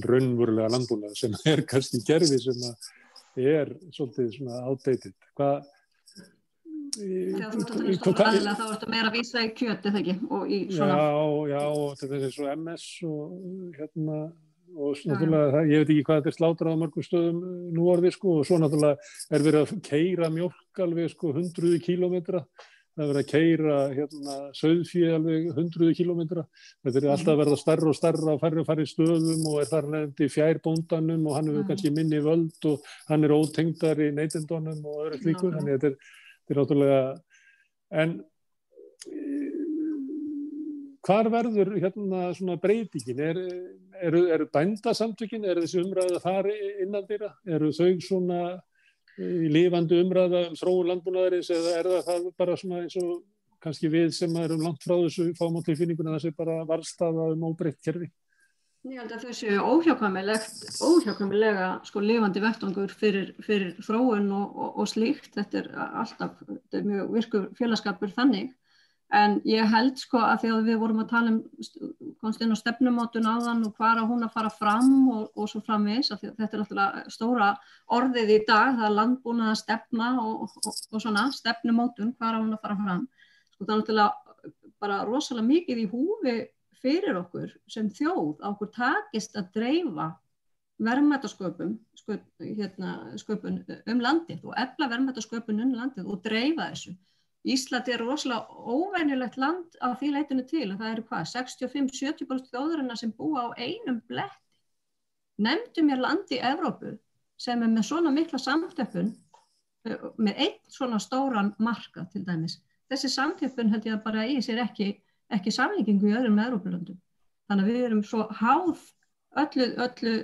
raunverulega landbúnað sem er kannski gerfi sem er svolítið svona outdated. Hvað Þegar þú ert að tala um þá ertu meira að vísa í kjöti þegar ekki og í svona Já, já, þetta er svo MS og hérna og náttúrulega, ég veit ekki hvað þetta er slátrað á mörgum stöðum nú orðið sko og svo náttúrulega er verið að keira mjölk alveg sko hundruði kílómetra það er verið að keira hérna söðfíð alveg hundruði kílómetra. Þetta er alltaf að verða starra og starra og og færri stöðum og er þar nefndi fjárbóndanum og hann hefur kannski minni völd og hann er ótengdar í neytendunum og öðru slíku, þannig er, þetta er náttúrulega en hvar verður hérna svona breytingin? Er, eru, eru bændasamtökin er þessi umræða þar innan dýra eru þau svona lífandi umræða um þróun landbúnaðarins eða er það, það bara svona eins og kannski við sem erum langt frá þessu fáum á tilfinninguna þessi bara varstaða um óbreytt kerfi? Ég held að óhjákvæmilegt óhjákvæmilega sko lifandi vettangur fyrir, fyrir þróun og, og, og slíkt. Þetta er alltaf, þetta er mjög virkur félagskapur þannig En ég held sko að því að við vorum að tala um komst inn á stefnumótun áðan og hvað er hún að fara fram og, og svo framvis að þetta er alltaf stóra orðið í dag, það er landbúnað að stefna og, og, og svona stefnumótun, hvað er hún að fara fram. Sko það er alltaf bara rosalega mikið í húfi fyrir okkur sem þjóð á okkur takist að dreifa verðmættasköpun sköp, hérna, um landið og efla verðmættasköpun um landið og dreifa þessu. Ísland er rosalega óvænilegt land á því leitinu til og það eru hvað, 65-70% þjóðurina sem búa á einum bletti. Nemndu mér land í Evrópu sem er með svona mikla samtöppun, með einn svona stóran marka til dæmis. Þessi samtöppun held ég að bara í sér ekki, ekki samlíkingu í öðrum Evrópulöndum. Þannig að við erum svo háð öllu, öllu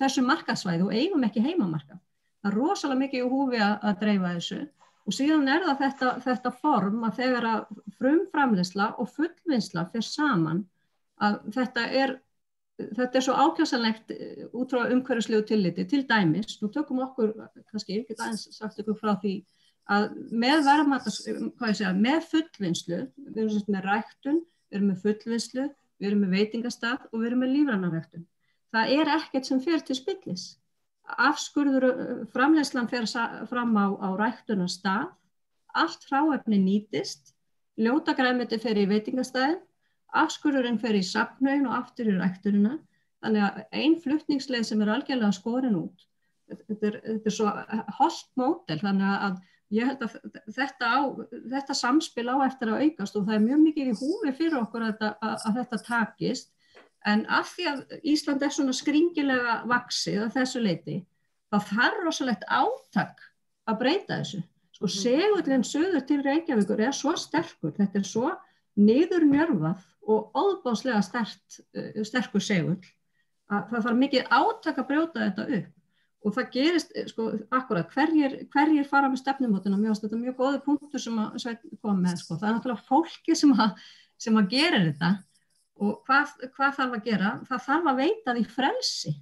þessu markasvæði og eigum ekki heimamarka. Það er rosalega mikið í húfi að dreifa þessu Og síðan er það þetta, þetta form að þegar að frumframleysla og fullvinnsla fyrir saman að þetta er, þetta er svo ákjásanlegt eh, út frá umhverjuslegu tilliti til dæmis. Nú tökum okkur, kannski get aðeins sagt ykkur frá því að með segja, með fullvinnslu, við erum sérst með ræktun, við erum með fullvinnslu, við erum með veitingastaf og við erum með lífrannaræktun. Það er ekkert sem fer til spillis afskurður uh, framlegslan fer fram á, á ræktunar stað, allt fráefni nýtist, ljótagræmiti fer í veitingastæðin, afskurðurinn fer í sapnauðin og aftur í rækturina, þannig að einn fluttningsleið sem er algjörlega skorin út, þetta er, þetta er svo holt mótel, þannig að ég held að þetta, á, þetta samspil á eftir að aukast og það er mjög mikið í húfi fyrir okkur að, að, að þetta takist En af því að Ísland er svona skringilega vaksið á þessu leiti, þá þarf rosalegt átak að breyta þessu. Sko mhm. segullin söður til Reykjavíkur er svo sterkur, þetta er svo niður njörfað og óbáslega stert, eh, sterkur segull að það þarf mikið átak að brjóta þetta upp. Og það gerist, eh, sko, akkurat, hverjir, hverjir fara með stefnumótuna, mjög, þetta er mjög góði punktur sem að kom með, sko. Það er náttúrulega fólki sem að, sem að gera þetta og hvað, hvað þarf að gera? Það þarf að veita því frelsi.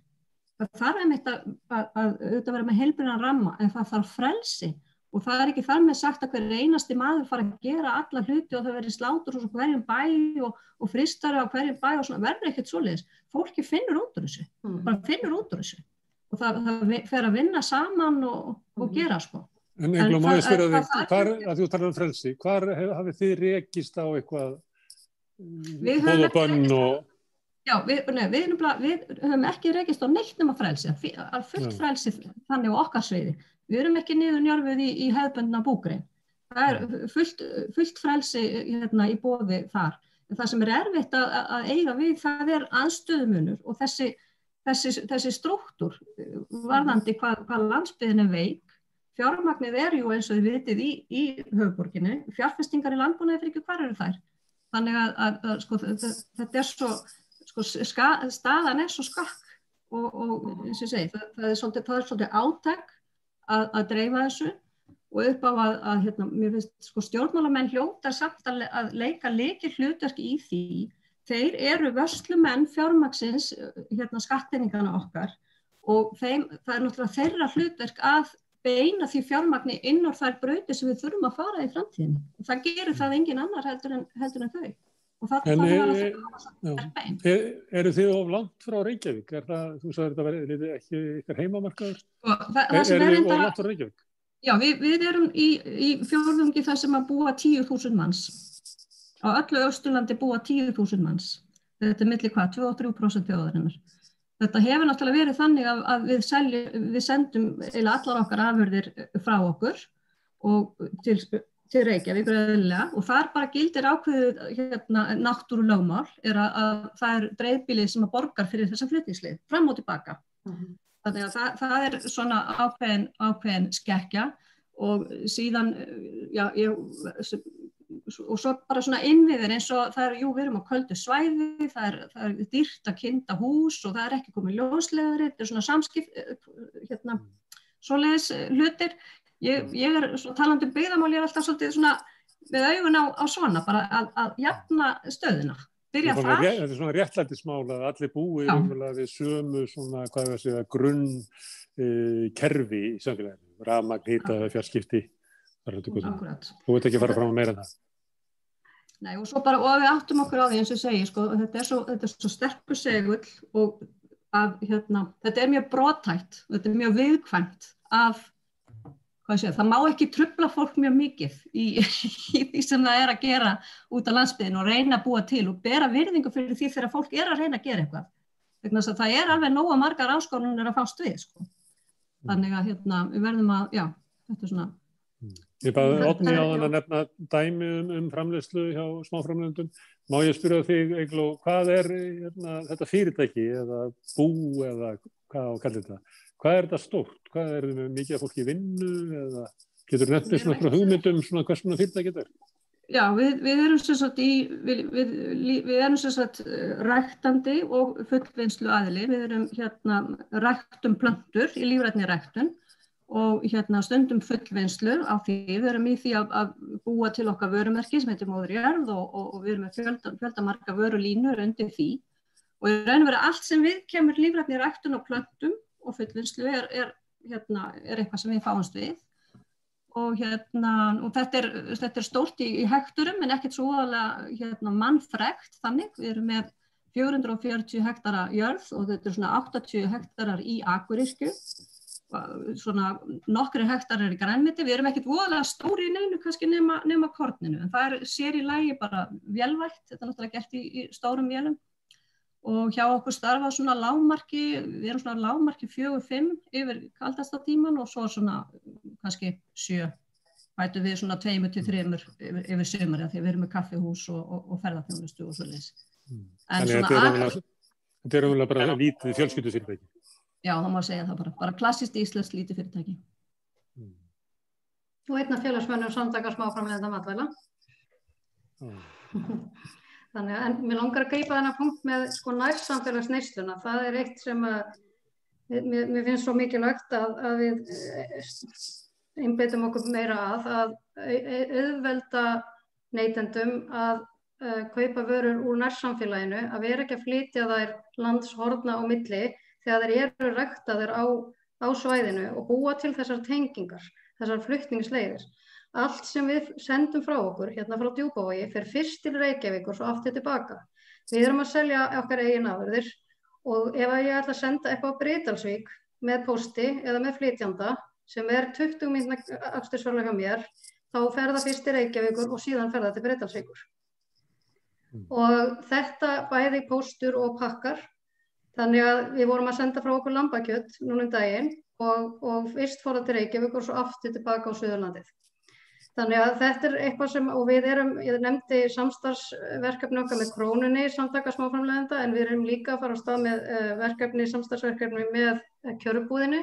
Það þarf einmitt að, að, að auðvitað vera með heilbyrjan ramma en það þarf frelsi og það er ekki þar með sagt að hver einasti maður fara að gera alla hluti og það verður slátur og hverjum bæ og, og fristari á hverjum bæ og svona verður ekkert svoleiðis. Fólki finnur út úr þessu, mm. bara finnur út úr þessu og það, það fer að vinna saman og, og mm. gera sko. En einhverjum má ég spyrja þig, hvar, að þú talar um frelsi, hvar hafið þið rekist á eitthvað Hóða bönn og... Já, við, nei, við, við höfum ekki rekist á neitt nema frelsi, að fullt frelsi þannig á okkar sviði. Við erum ekki niður njörfið í, í hefðböndna búgrein. Það er fullt, fullt frelsi hérna, í bóði þar. En það sem er erfitt að, að eiga við, það er aðstöðumunur og þessi, þessi, þessi struktúr varðandi hvað, hvað landsbyðin er veik. Fjármagnir er ju eins og þið vitið í, í höfuborginu. Fjárfestingar í landbúnaði fyrir ekki hvar eru þær? Þannig að, að, að sko, þetta er svo sko, ska, staðan er svo skakk og, og eins og ég segi það, það er svolítið, það er svolítið átæk að, að dreifa þessu og upp á að, að hérna, mér finnst sko stjórnmálamenn hljóta samt að leika leikir hlutverki í því. Þeir eru vörslumenn fjármaksins hérna skattinningana okkar og þeim, það er náttúrulega þeirra hlutverk að beina því fjármagni inn á þær bröti sem við þurfum að fara í framtíðin og það gerir það engin annar heldur en, heldur en þau og það er En bara e- já. Er, eru þið of langt frá Reykjavík? Er það, þú sagði þetta verið ekki ykkar heimamarkaður? Það, Er, það sem eru er þið of enda, langt frá Reykjavík? já, við, við erum í, í fjórðungi þar sem að búa 10.000 manns. Á öllu Östurlandi búa 10.000 manns. Þetta er milli hvað, 2-3% þjóðarinnar. Þetta hefur náttúrulega verið þannig að, að við, selju, við sendum eða allar okkar afurðir frá okkur og til, til Reykjavík og þar bara gildir ákveðið hérna, náttúru lögmál er að, að það er dreifbílið sem að borgar fyrir þessa flutningslið, fram og tilbaka. Þannig að það, það er svona ákveðin, ákveðin skekkja. Og síðan, já, ég, og svo bara svona innviðir eins og það er, jú, við erum á köldu svæði, það er, það er dýrt að kynna hús og það er ekki komið ljóslegaðri, þetta er svona samskipt, hérna, svoleiðis hlutir. Ég, ég er svona talandi um byggðamál, ég er alltaf svolítið svona með augun á, á svona, bara að, að jafna stöðuna. Byrja ré- þetta er svona réttlætismál að allir búi við sömu svona, hvað er að segja, grunn uh, kerfi í samfélaginu, rafmagn, hita, fjarskipti. er. Þú veit ekki fara fram á meira en það. Nei, og svo bara, og við áttum okkur á því eins og segi, sko, þetta er svo, svo sterkur segull og að, hérna, þetta er mjög brotætt, þetta er mjög viðkvæmt af, hvað segja, það má ekki trubla fólk mjög mikið í, í því sem það er að gera út á landsbyðin og reyna að búa til og bera virðingu fyrir því þegar fólk er að reyna að gera eitthvað. Að það er alveg nóga margar áskorunir að fást við, sko. Þannig að, hérna, við verðum að, já, þetta er svona, Ég Otni er- á þann að nefna dæmi um, um framleyslu hjá smáframlendum. Má ég spyrja þig, Eigló, hvað er hérna, þetta fyrirtæki eða bú eða hvað á að kalla þetta? Hvað er þetta stórt? Hvað er þetta mikið af fólki í vinnu eða getur svona frá hugmyndum svona hvers svona fyrirtæki þetta er? Já, við, við erum sem sagt í, við, við, við erum sem sagt eh, ræktandi og fullvinnslu aðili. Við erum hérna ræktum plöntur í lífrætni ræktun og hérna stundum fullvinnslu á því. Við erum í því að, að búa til okkar vörumerki sem heitir Móður Jörð og, og, og við erum með fjölda, fjölda marga vörulínur undir því. Og í raun og veru allt sem við kemur lífrætni ræktun og plöntum og fullvinnslu er, er, hérna, er eitthvað sem við fáumst við og, hérna, og þetta, er, þetta er stórt í, í hekturum en ekkert svo aðalega hérna, mannfrekt þannig. Við erum með 440 hektara jörð og þetta er svona 80 hektarar í akurísku, svona nokkri hektarar í grænmiti. Við erum ekkert voðalega stóri í neinu kannski nema, nema korninu en það er sér í lægi bara velvægt, þetta er náttúrulega gert í, í stórum vélum og hjá okkur starfa svona lágmarki, við erum svona lágmarki fjögur, fimm yfir kaldasta tíman og svo svona kannski sjö, bætu við svona tveimur til þreimur yfir, yfir sömur því að við erum með kaffihús og, og, og ferðarþjónustu og svoleiðis. En Þannig svona þetta er ak- raunverulega- þetta er raunverulega bara lítið fjölskyldufyrirtæki. Já, það má segja það bara, bara klassist íslenskt lítið fyrirtæki. Og einn af félagsmönnum samtaka smáframlegenda matvæla. Þannig að en mér langar að grípa þennan punkt með sko nærsamfélagsneysluna. Það er eitt sem að mér, mér finnst svo mikilvægt að, að við einbeitum okkur meira að að au- au- auðvelda neytendum að uh, kaupa vörur úr nærsamfélaginu, að vera ekki að flytja þær landshorna á milli þegar þeir eru ræktaðir á, á svæðinu og búa til þessar tengingar, þessar flutningsleiðir. Allt sem við sendum frá okkur, hérna frá Djúbavogi, fer fyrst til Reykjavík og svo aftur tilbaka. Við erum að selja okkar eigin afurðir og ef ég ætla að senda eitthvað á Breitalsvík með posti eða með flytjanda sem er 20 mínuna afstursvarlega hjá mér, þá fer það fyrst til Reykjavíkur og síðan fer það til Breitalsvíkur. Og þetta bæði póstur og pakkar, þannig að við vorum að senda frá okkur lambakjött núna um daginn og, og fyrst fór það til Reykjavík og svo aftur tilbaka á Suðurlandið. Þannig að þetta er eitthvað sem, og við erum, ég nefndi samstarfsverkefni okkar með krónunni samtaka smáframlegenda, en við erum líka að fara á stað með uh, verkefni, samstarfsverkefni með kjörubúðinni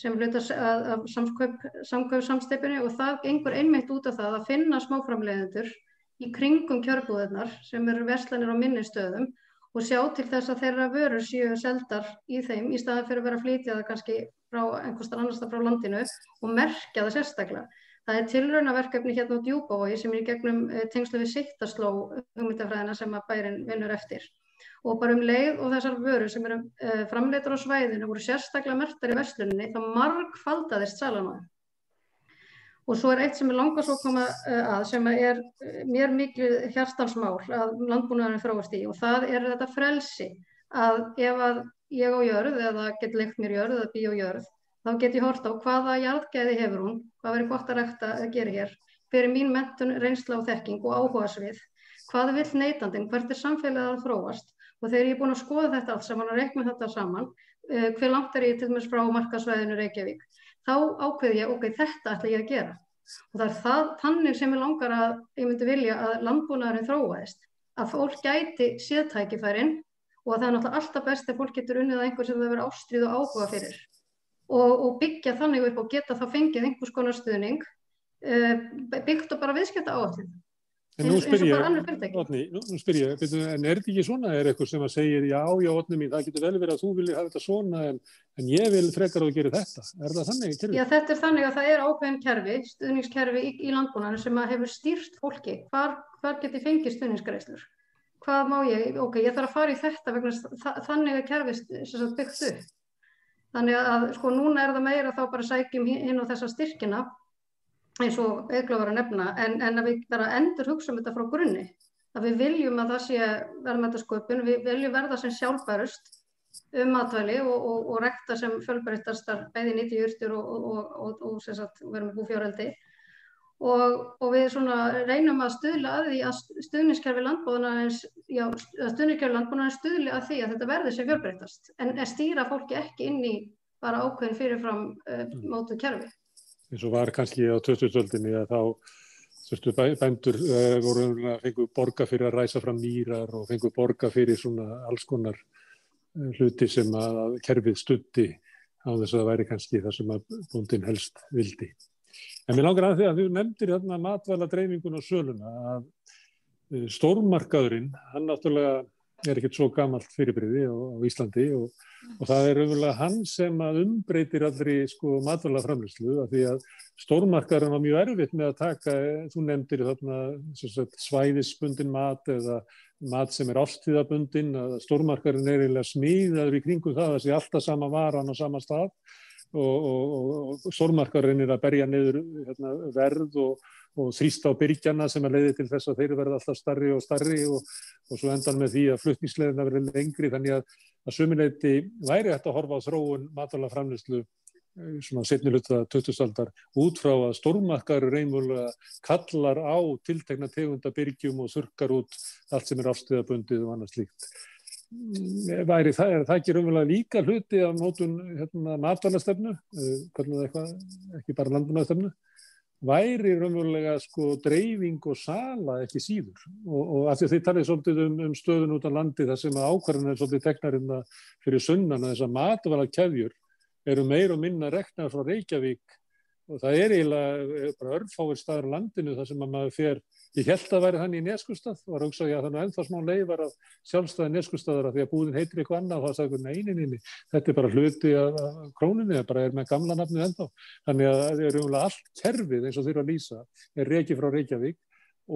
sem hluta að, að samkaup, samsteipinu og það gengur einmitt út af það að finna smáframlegendur í kringum kjörbúðirnar sem eru verslanir á minni stöðum og sjá til þess að þeirra vörur séu seldar í þeim í staðan fyrir að vera að flytja það kannski frá einhverstar annars það frá landinu og merkja það sérstaklega. Það er tilraunaverkefni hérna á Djúbavogi sem er í gegnum eh, tengslu við Sittasló hugmyndafræðina sem að bærin vinnur eftir. Og bara um leið og þessar vörur sem eru uh, framleitur á svæðinu voru sérstaklega mertar í versluninni þá margfaldaðist salan á þeim. Og svo er eitt sem er langast að koma að sem er mér miklu hjartalsmál að landbúnaðurinn þróast í. Og það er þetta frelsi að ef að ég á jörð eða get leikt mér jörð eða bí á jörð þá get ég hort á hvaða jarðgæði hefur hún, hvað verður gott að rekta að gera hér, fyrir mín mentun, reynsla og þekking og áhuga svið, hvað vil neytandin, hvert er samfélagið að þróast? Og þegar ég er búin að skoða þetta allt saman og reikna þetta saman, uh, hver langt er ég til dæmis frá markasvæðinu Reykjavík, þá ákveð ég, ok, þetta ætla ég að gera. Og það er það, þannig sem ég langar að ég myndi vilja að landbúnaðurinn þróaðist, að fólk gæti séðtækifærin og það er náttúrulega alltaf best ef fólk getur unnið að einhver sem það verður ástrið og áhuga fyrir og, og byggja þannig upp og geta þá fengið einhvers konar stuðning uh, byggt og bara viðskipta áallin. En nú spyr ég, nú spyr ég, en er þetta ekki svona, er eitthvað sem að segja, já, já, Otni mín, það getur vel verið að þú vilja hafa þetta svona, en, en ég vil frekar á að gera þetta. Er það þannig í kerfi? Já, þetta er þannig að það er ákveðin kerfi, stuðningskerfi í, í landbúnarnu sem að hefur stýrt fólki, hvar, hvar geti fengið stuðningsgreislur? Hvað má ég, ok, ég þarf að fara í þetta vegna þannig að kerfist byggt upp. Þannig að sko núna er það meira þá bara sækjum inn á þessa styrkina eins og auðvitað var að nefna en, en að við bara endur hugsa um þetta frá grunni að við viljum að það sé verðmættasköpun, við viljum verða sem sjálfbærust um matvæli og, og, og rekta sem fjölbæristastar bæði nýtti júrtur og, og verðum við búfjáreldi. Og við reynum að stuðla að því að stuðniskerfi landbúðanarins stuðli að því að þetta verði sem fjölbæritast en stýra fólki ekki inn í bara ákveðin fyrirfram uh, mótu kerfi eins og var kannski á 2000-öldinni að þá þurftu bændur uh, voru að fengu borga fyrir að ræsa fram mýrar og fengu borga fyrir svona alls konar uh, hluti sem að kerfið stutti á þess að það væri kannski það sem að búndin helst vildi. En mér langar að því að þú nefndir hérna matvæla dreifingun og söluna að uh, stórmarkaðurinn, hann náttúrulega er ekkert svo gamalt fyrirbriði á, á Íslandi og, og það er auðvitað hann sem umbreytir allri sko matvæla framlýslu af því að stórmarkaðurinn var mjög erfitt með að taka, þú nefndir þarna sagt, svæðisbundin mat eða mat sem er ástíðabundin, að stórmarkaðurinn er eiginlega smíðaður í kringum það að það sé alltaf sama varan á sama stað og, og, og stórmarkaðurinn er að berja niður hérna, verð og og þrýst á byrgjana sem að leiði til þess að þeir verða alltaf starri og starri og, og svo endan með því að flutningsleðina verði lengri þannig að, að sumileiti væri hægt að horfa á þróun matala framleyslu eh, svona setniluta 2000-aldar út frá að stórmarkaður reymulega kallar á tiltegna tegunda byrgjum og þurkar út allt sem er afstöðabundið og annað slíkt. Mm, væri það, er það ekki raunverulega líka hluti af nótun hérna, matalastefnu, eh, ekki bara landbúnaðastefnu? Væri raunverulega sko dreifing og sala ekki síður. Og, og af því að þið talið svolítið um, um stöðun út á landi þar sem ákvarðan er svolítið teknarinn fyrir sunnan að þess að matvala kefjur eru meir og minna reknar frá Reykjavík og það er eiginlega bara örfáir staðar á landinu þar sem að maður fer Ég held að væri þannig í neskustad og var að hugsa að það er ennþá smá leifar af sjálfstæði neskustadara því að búðin heitir eitthvað annað og það sagði neinininni, þetta er bara hluti af króninni, það bara er með gamla nafnið ennþá. Þannig að það er umlega allt kerfið eins og þurfa að lýsa, er reiki frá Reykjavík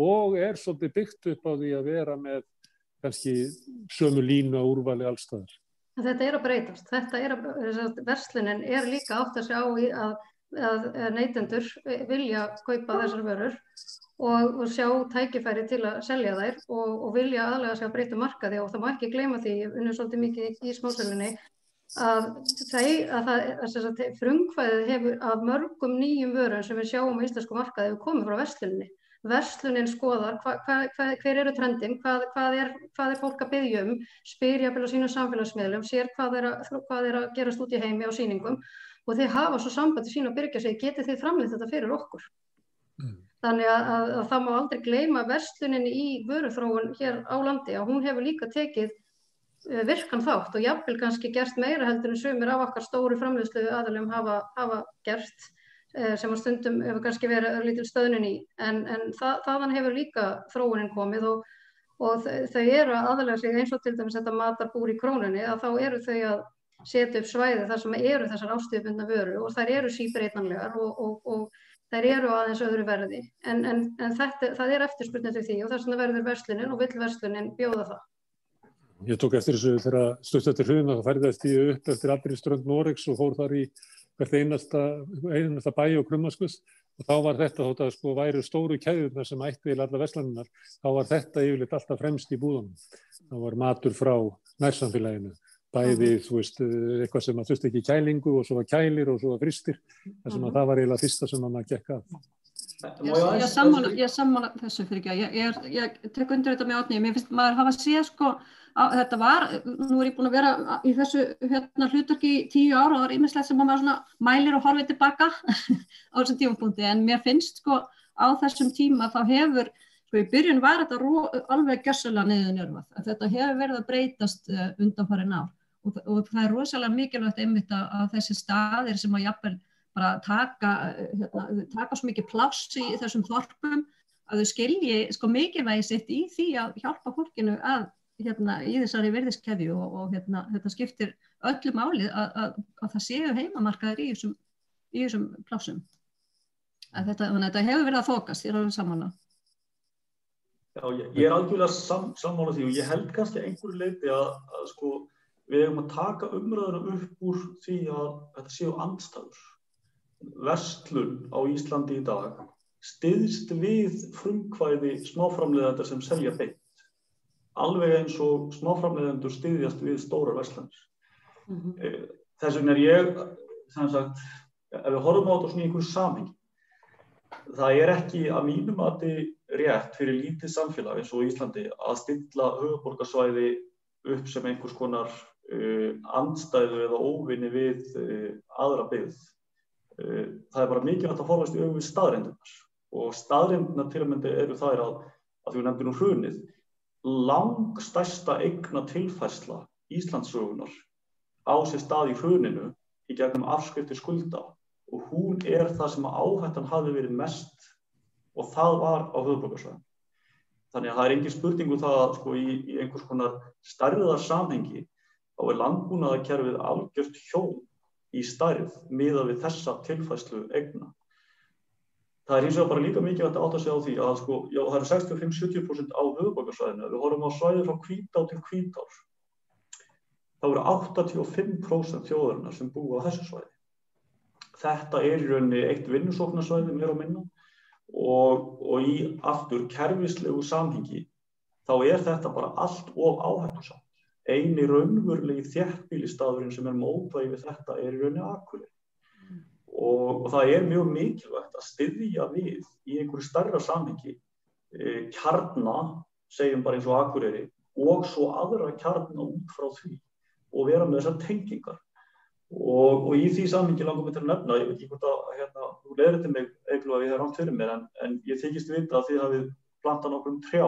og er svolítið byggt upp á því að vera með kannski sömu línu á úrvali allstæðar. Þetta er að breytast, þetta er að, verslunin er líka átt að sjá í að, að neytendur vilja kaupa þessar vörur og, og sjá tækifæri til að selja þær og, og vilja aðlega sig að breyta markaði og það má ekki gleyma því, ég unnum svolítið mikið í smásölunni, að, að, að frungfæðið hefur af mörgum nýjum vörun sem við sjáum á íslensku markaði hefur komið frá versluninni. Verslunin skoðar hva, hva, hva, hver eru trendin, hvað er, er fólk að byggja um, spyrja á sínum samfélagsmiðlum, sér hvað er, er að gerast út í heimi á síningum og þeir hafa svo sambandi sín að byrja sig, getið þið framleitt þetta fyrir okkur. Mm. Þannig að, að, að það má aldrei gleyma verslunin í vöruþróun hér á landi að hún hefur líka tekið uh, virkan þátt og jafnvel kannski gert meira heldur en sumir af okkar stóru framleyslu aðalum hafa, hafa gert uh, sem á stundum hefur kannski verið lítil stöðnin í en, en það, þaðan hefur líka þróunin komið og, og þau eru aðalega sig eins og til dæmis þetta matarbúr í króninni að þá eru þau að setja upp svæði þar sem eru þessar ástíðbundna vöru og þær eru síbreytanlegar og, og, og þær eru aðeins öðru verði en, en, en þetta, það er eftirspurnið til því og þess vegna verður verslunin og vill verslunin bjóða það. Ég tók eftir þessu þegar stöðstöðtir hrjum að það færðist í upp eftir allir strönd Noregs og fór þar í hvert einasta, einasta bæ og krummaskus og þá var þetta þótt að sko væru stóru kæðurna sem ætti til alla veslaninnar, þá var þetta yfirleitt alltaf fremst í búðunum. Það var matur frá nærsamfélaginu, bæði, þú veist, eitthvað sem að þurfti ekki kælingu og svo var kælir og svo var fristir, þess að það var eiginlega fyrsta sem að maður gekk að. Ég er sammála þessu fyrir ekki, ég, ég, ég tek undir þetta með átni, mér finnst maður hafa séð sko, að, þetta var, nú er ég búin að vera í þessu hérna, hlutarki í tíu ára og það er ímislegt sem maður svona mælir og horfið tilbaka á þessum tímapunkti. En mér finnst sko á þessum tíma þá hefur, sko í byrjun var þetta ró, alveg gjössalega niður njörfað, þetta hefur verið að breytast uh, undanfari ná og, og það er rosalega mikilvægt einmitt að, að þessi staðir sem að jafnvel bara taka, hérna, taka svo mikið pláss í þessum þorpum að þau skilji sko mikilvægi sitt í því að hjálpa fólkinu að hérna í þessari verðiskeðju og, og hérna þetta skiptir öllu máli að, að, að það séu heimamarkaðir í þessum, í þessum. Þetta, þannig að þetta hefur verið að fókast, ég er alveg samanlega. Já, ég, ég er algjörlega sam, sammála því og ég held kannski einhverju leiti að sko við hefum að taka umröðuna upp úr því að þetta séu andstæður. Vestlun á Íslandi í dag stiðst við frumkvæði smáframleðandar sem selja beint alveg eins og smáframleðendur styðjast við stóra verslanir. Mm -hmm. Þess vegna er ég, þannig að ef við horfum á þetta svona í einhverju samhengi, það er ekki að mínum að þið rétt fyrir lítið samfélag eins og Íslandi að stilla höfuborgarsvæði upp sem einhvers konar andstæðu eða óvinni við uh, aðra byggð. Uh, það er bara mikilvægt að forðast í auðvið staðrændunar og staðrændunar til að myndi eru þær að, að því við nefndum hrunið langstærsta eigna tilfærsla Íslandsögunar á sér stað í hruninu í gegnum afskriftir skulda og hún er það sem áhættan hafi verið mest og það var á höfðbrukarsvæðin. Þannig að það er engin spurningu um það sko, í, í einhvers konar stærðar samhengi þá er landbúnaðarkerfið algjört hjón í stærð miða við þessa tilfærslu eigna það er hins vegar bara líka mikið að átta sig á því að sko, já, það eru 65-70% á höfuborgarsvæðinu. Við horfum á svæði frá kvítá til kvítár. Það eru 85% þjóðarinnar sem búa á þessu svæði. Þetta er í rauninni eitt vinnusóknarsvæði mér á minna og, og í aftur kerfislegu samhengi þá er þetta bara allt of áhættusamt. Einu raunvurlegi þjættbílistafurinn sem er mótvægi við þetta er í rauninni akkurir og, og það er mjög mikilvægt að styðja við í einhverju starra samhengi e, kjarnar, segjum bara eins og akureyri og svo aðra kjarnar út frá því og vera með þessar tengingar. Og, og í því samhengi langar mér til að nefna, ég veit ekki hvort að hérna, þú leður til mig eitthvað að ég hef rámt fyrir mér en, en ég þykist vita að þið hafið plantað nokkur um trjá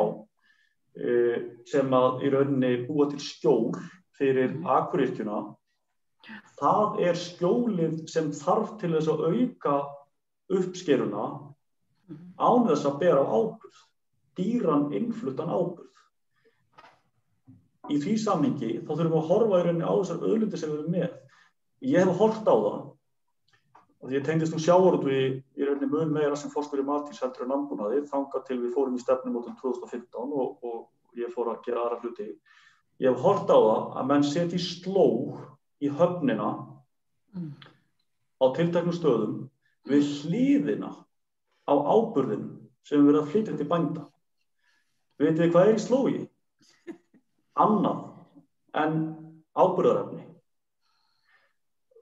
sem að í rauninni búa til skjól fyrir akuryrkjuna það er skjólið sem þarf til þess að auka uppskeruna án þess að bera ábyrð, dýran innfluttan ábyrð. Í því samhengi þá þurfum við að horfa í rauninni á þessar öðlundi sem við erum með. Ég hef hort á það og því ég tengist um sjáorðu í, í mun meira sem fórskur í matísheldur en landbúnaði þanga til við fórum í stefnum átum 2015 og, og ég fór að gera aðra hluti. Ég hef hort á það að menn setji slóð í höfnina mm. á tiltaknum stöðum við hlýðina á áburðin sem verðum að flytja til bænda. Vitið þið hvað er í slógi? Annað en áburðarefni.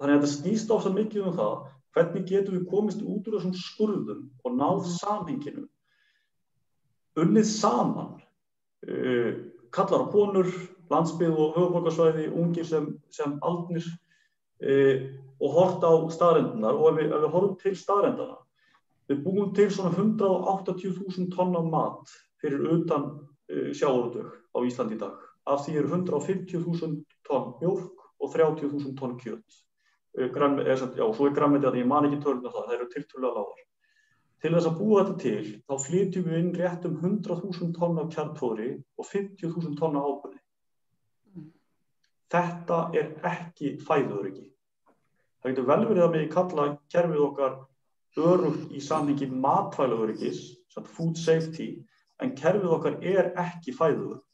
Þannig að þetta snýst ofsa mikið um það hvernig getum við komist út úr þessum skurðum og náð samhenginu unnið saman uh, kallar og konur landsbyð og höfuborgarsvæði, ungir sem, sem aldnir e, og hort á staðrendunar og ef við, ef við horfum til staðrendana, við búum til svona 180.000 tonna mat fyrir utan e, sjáurudög á Íslandi í dag. Af því eru 150.000 tonn mjölk og 30.000 tonn kjöt. E, Gram, er, já, svo er grammetið að ég man ekki törnum það, það eru tilturlega lágar. Til þess að búa þetta til, þá flytjum við inn rétt um 100.000 tonn af kjartfóri og 50.000 tonn af ábyrni. Þetta er ekki fæðuröryggi. Það getur vel verið að mig kalla kerfið okkar örugt í samhengi matfælaöryggis, food safety, en kerfið okkar er ekki fæðuröryggi.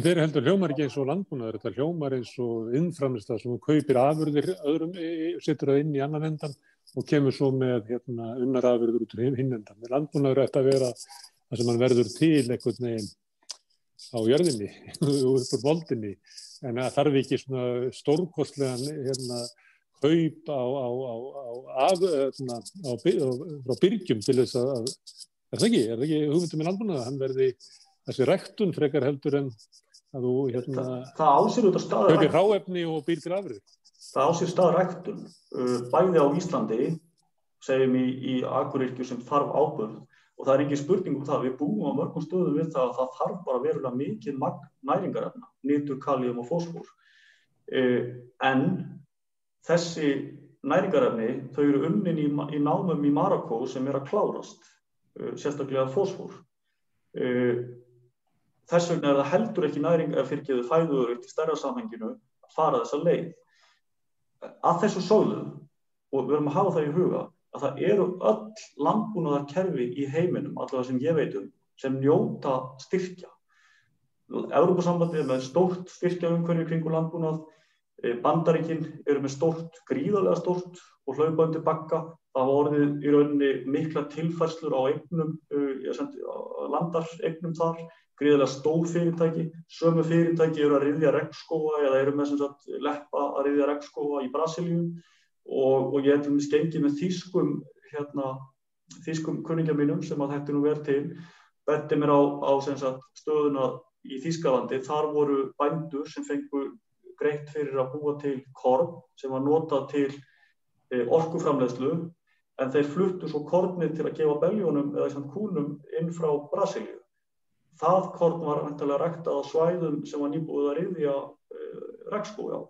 Er heldur hljómar ekki eins og landbúnaður, þetta hljómar eins og innframlista sem kaupir afurðir öðrum, setur það inn í annan endan og kemur svo með hérna, unnarafurður út úr hinnendan. Landbúnaður ætti að vera það sem hann verður til einhvern veginn á jörðinni, upp úr voldinni, en það þarf ekki svona stórkostlegan hérna, kaup á, á, á, af, svona, frá byrgjum til þess að, er það ekki, er það ekki hugmyndum í landbúnaða, hann verði þessi rektun frekar heldur en að þú hérna, það, það ásýr út af staður kaupir ráefni og býr til afrið. Það ásýr staður rektun, uh, bæði á Íslandi, segjum í, í Akuryrkju sem þarf ábörð og það er ekki spurning um það, við búum á mörgum stöðum við það að það þarf bara verulega mikið næringarefna, nýtur, kaljum og fósfór. Uh, en þessi næringarefni, þau eru unnin í, í námum í Marokko sem er að klárast, uh, sérstaklega fósfór. Uh, þess vegna er það heldur ekki næring að fyrirgeðu fæður upp til stærra samhenginu að fara þessa leið. Að þessu sóðu, og við erum að hafa það í huga, að það eru öll landbúnaðar kerfi í heiminum, allavega sem ég veit um, sem njóta styrkja. Európa-sambandið er með stórt styrkja umhverju kringu landbúnað, bandaríkinn eru með stórt, gríðarlega stórt og hlaupandi bakka. Það var orðið í rauninni mikla tilfærslur á eignum, landareignum þar, gríðarlega stór fyrirtæki, sömu fyrirtæki eru að riðja regnskóa eða eru með sem sagt leppa að riðja regnskóa í Brasilíum og, og ég hef til dæmis gengið með þýskum hérna, þýskum kunningja mínum sem að þetta nú verð til. Betti mér á, á sagt, stöðuna í Þýskalandi, þar voru bændur sem fengur greitt fyrir að búa til korn sem var notað til e, orkuframlegslu en þeir fluttu svo kornið til að gefa beljónum eða kúnum inn frá Brasilíu. Það korn var vantilega ræktað á svæðum sem var nýbúið að riðja e, regnskói á.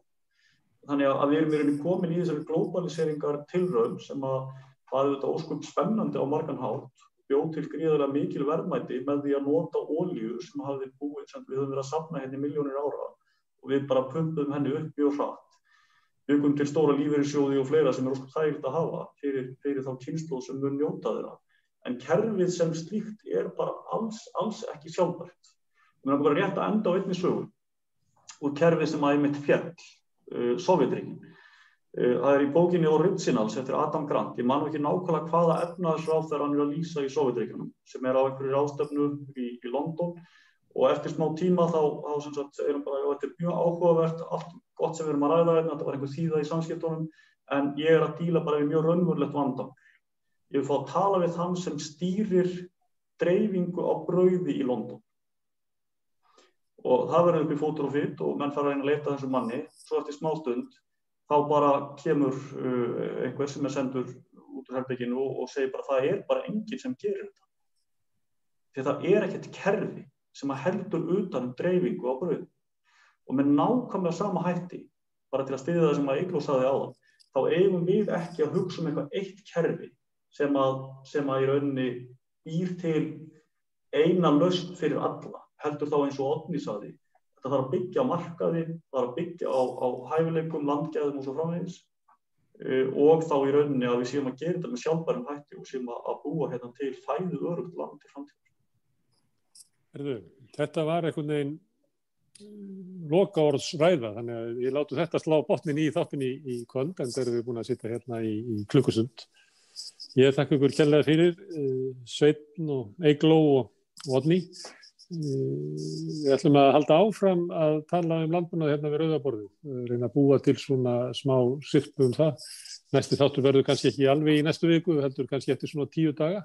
Þannig að við erum í rauninni komin í þessari globaliseringar tilraun sem að er þetta óskumt spennandi á margan hátt, bjóð til gríðarlega mikil verðmæti með því að nota ólíu sem hafði búið, sem við höfum verið að sapna henni miljónir ára og við bara pumpum henni upp mjög hratt. Byggum til stóra lífeyrissjóði og fleira sem er óskumt þægilt að hafa fyrir, fyrir þá kynslu sem mun njóta þeirra. En kerfið sem slíkt er bara alls, alls ekki sjálfbært. Við erum bara rétt að enda á einni sögu úr kerfið sem að einmitt fjall Uh, Sovjetríkin. Uh, það er í bókinni Originals eftir Adam Grant. Ég man ekki nákvæmlega hvaða efnaðsráð þegar hann er að lýsa í Sovjetríkinum sem er á einhverju ráðstöfnu í, í London og eftir smá tíma þá, þá sagt, erum bara, þetta er mjög áhugavert, allt gott sem við erum að ræða hérna, þetta var einhver þýða í samskiptunum en ég er að díla bara við mjög raunverulegt vandam. Ég vil fá að tala við þann sem stýrir dreifingu á brauði í London. Og það verður upp í fótur og fyrt og menn fara að reyna að leita þessu manni. Svo eftir smá stund þá bara kemur uh, einhver sem er sendur út úr herbygginu og, og segir bara það er bara enginn sem gerir þetta. Því það er ekkert kerfi sem að heldur utan um dreifingu á bröð og með nákvæmlega sama hætti bara til að styðja það sem að Eigló saði á það þá eigum við ekki að hugsa um eitthvað eitt kerfi sem að, sem að í rauninni býr til eina lausn fyrir alla heldur þá eins og Otni saði. Þetta þarf að byggja markaði, þarf að byggja á, á hæfileikum, landgæðum og svo framvegis uh, og þá í rauninni að við séum að gera þetta með sjálfbærum hætti og séum að, að búa hérna til fæðu örugt land til framtíðar. Þetta var einhvern veginn loka orðs ræða, þannig að ég látu þetta slá botnin í þáttin í, í kvöld en það eru við búin að sitja hérna í, í klukkusund. Ég þakka ykkur kjærlega fyrir uh, Sveitn og Eigló og Odni. Við ætlum að halda áfram að tala um landbúnað hérna við Rauðaborðu, reyna að búa til svona smá sirpu um það. Næsti þáttur verður kannski ekki alveg í næstu viku, við heldur kannski eftir svona tíu daga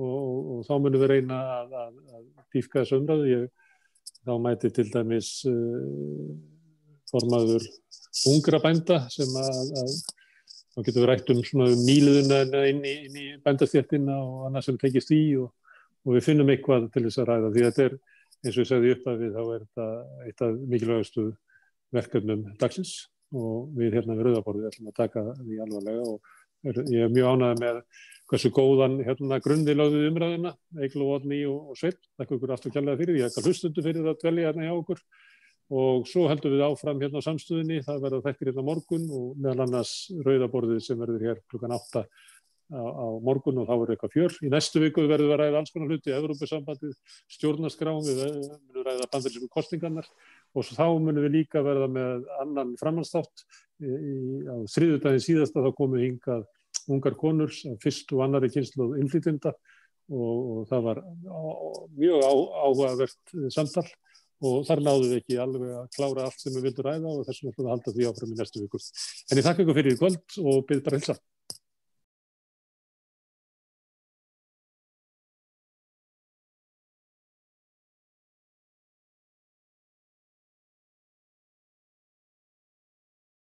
og, og, og þá munum við reyna að, að, að dýfka þessu umræðu. Ég, þá mæti til dæmis uh, formaður ungra bænda sem að, að þá getum við rætt um svona míluðuna inn í, í bændastjættina og annað sem tekist í og og við finnum eitthvað til þess að ræða. Því þetta er, eins og ég segði upp að við þá er þetta eitt af mikilvægastu verkefnum dagsins og við hérna við Rauðaborðið ætlum að taka því alvarlega og er, ég er mjög ánægð með hversu góðan hérna grunnði lögðuð umræðina, Egil og Odni og, og Sveit, takk okkur aftur kjærlega fyrir, ég hef hlustundu fyrir að dvelja hérna hjá okkur og svo heldum við áfram hérna á samstöðinni, það verður þettir hérna morgun og meðal annars Rauðaborðið sem verður hér klukkan 8 á, á morgun og þá er eitthvað fjör. Í næstu viku verður við að ræða alls konar hluti, Evrópusambandið, stjórnarskráum, við munum ræða bandarísku kostingarnar og þá munum við líka verða með annan framhanstátt. Á þriðudagin síðasta þá komum við hingað ungar konur, fyrst og annari kynslu innflytinda og, og það var á, mjög á, áhugavert samtal og þar náðum við ekki alveg að klára allt sem við vildum ræða og þessum ætlum við að halda því áfram í næstu viku. En ég þakka ykkur fyrir í kvöld og byrð bara hilsa.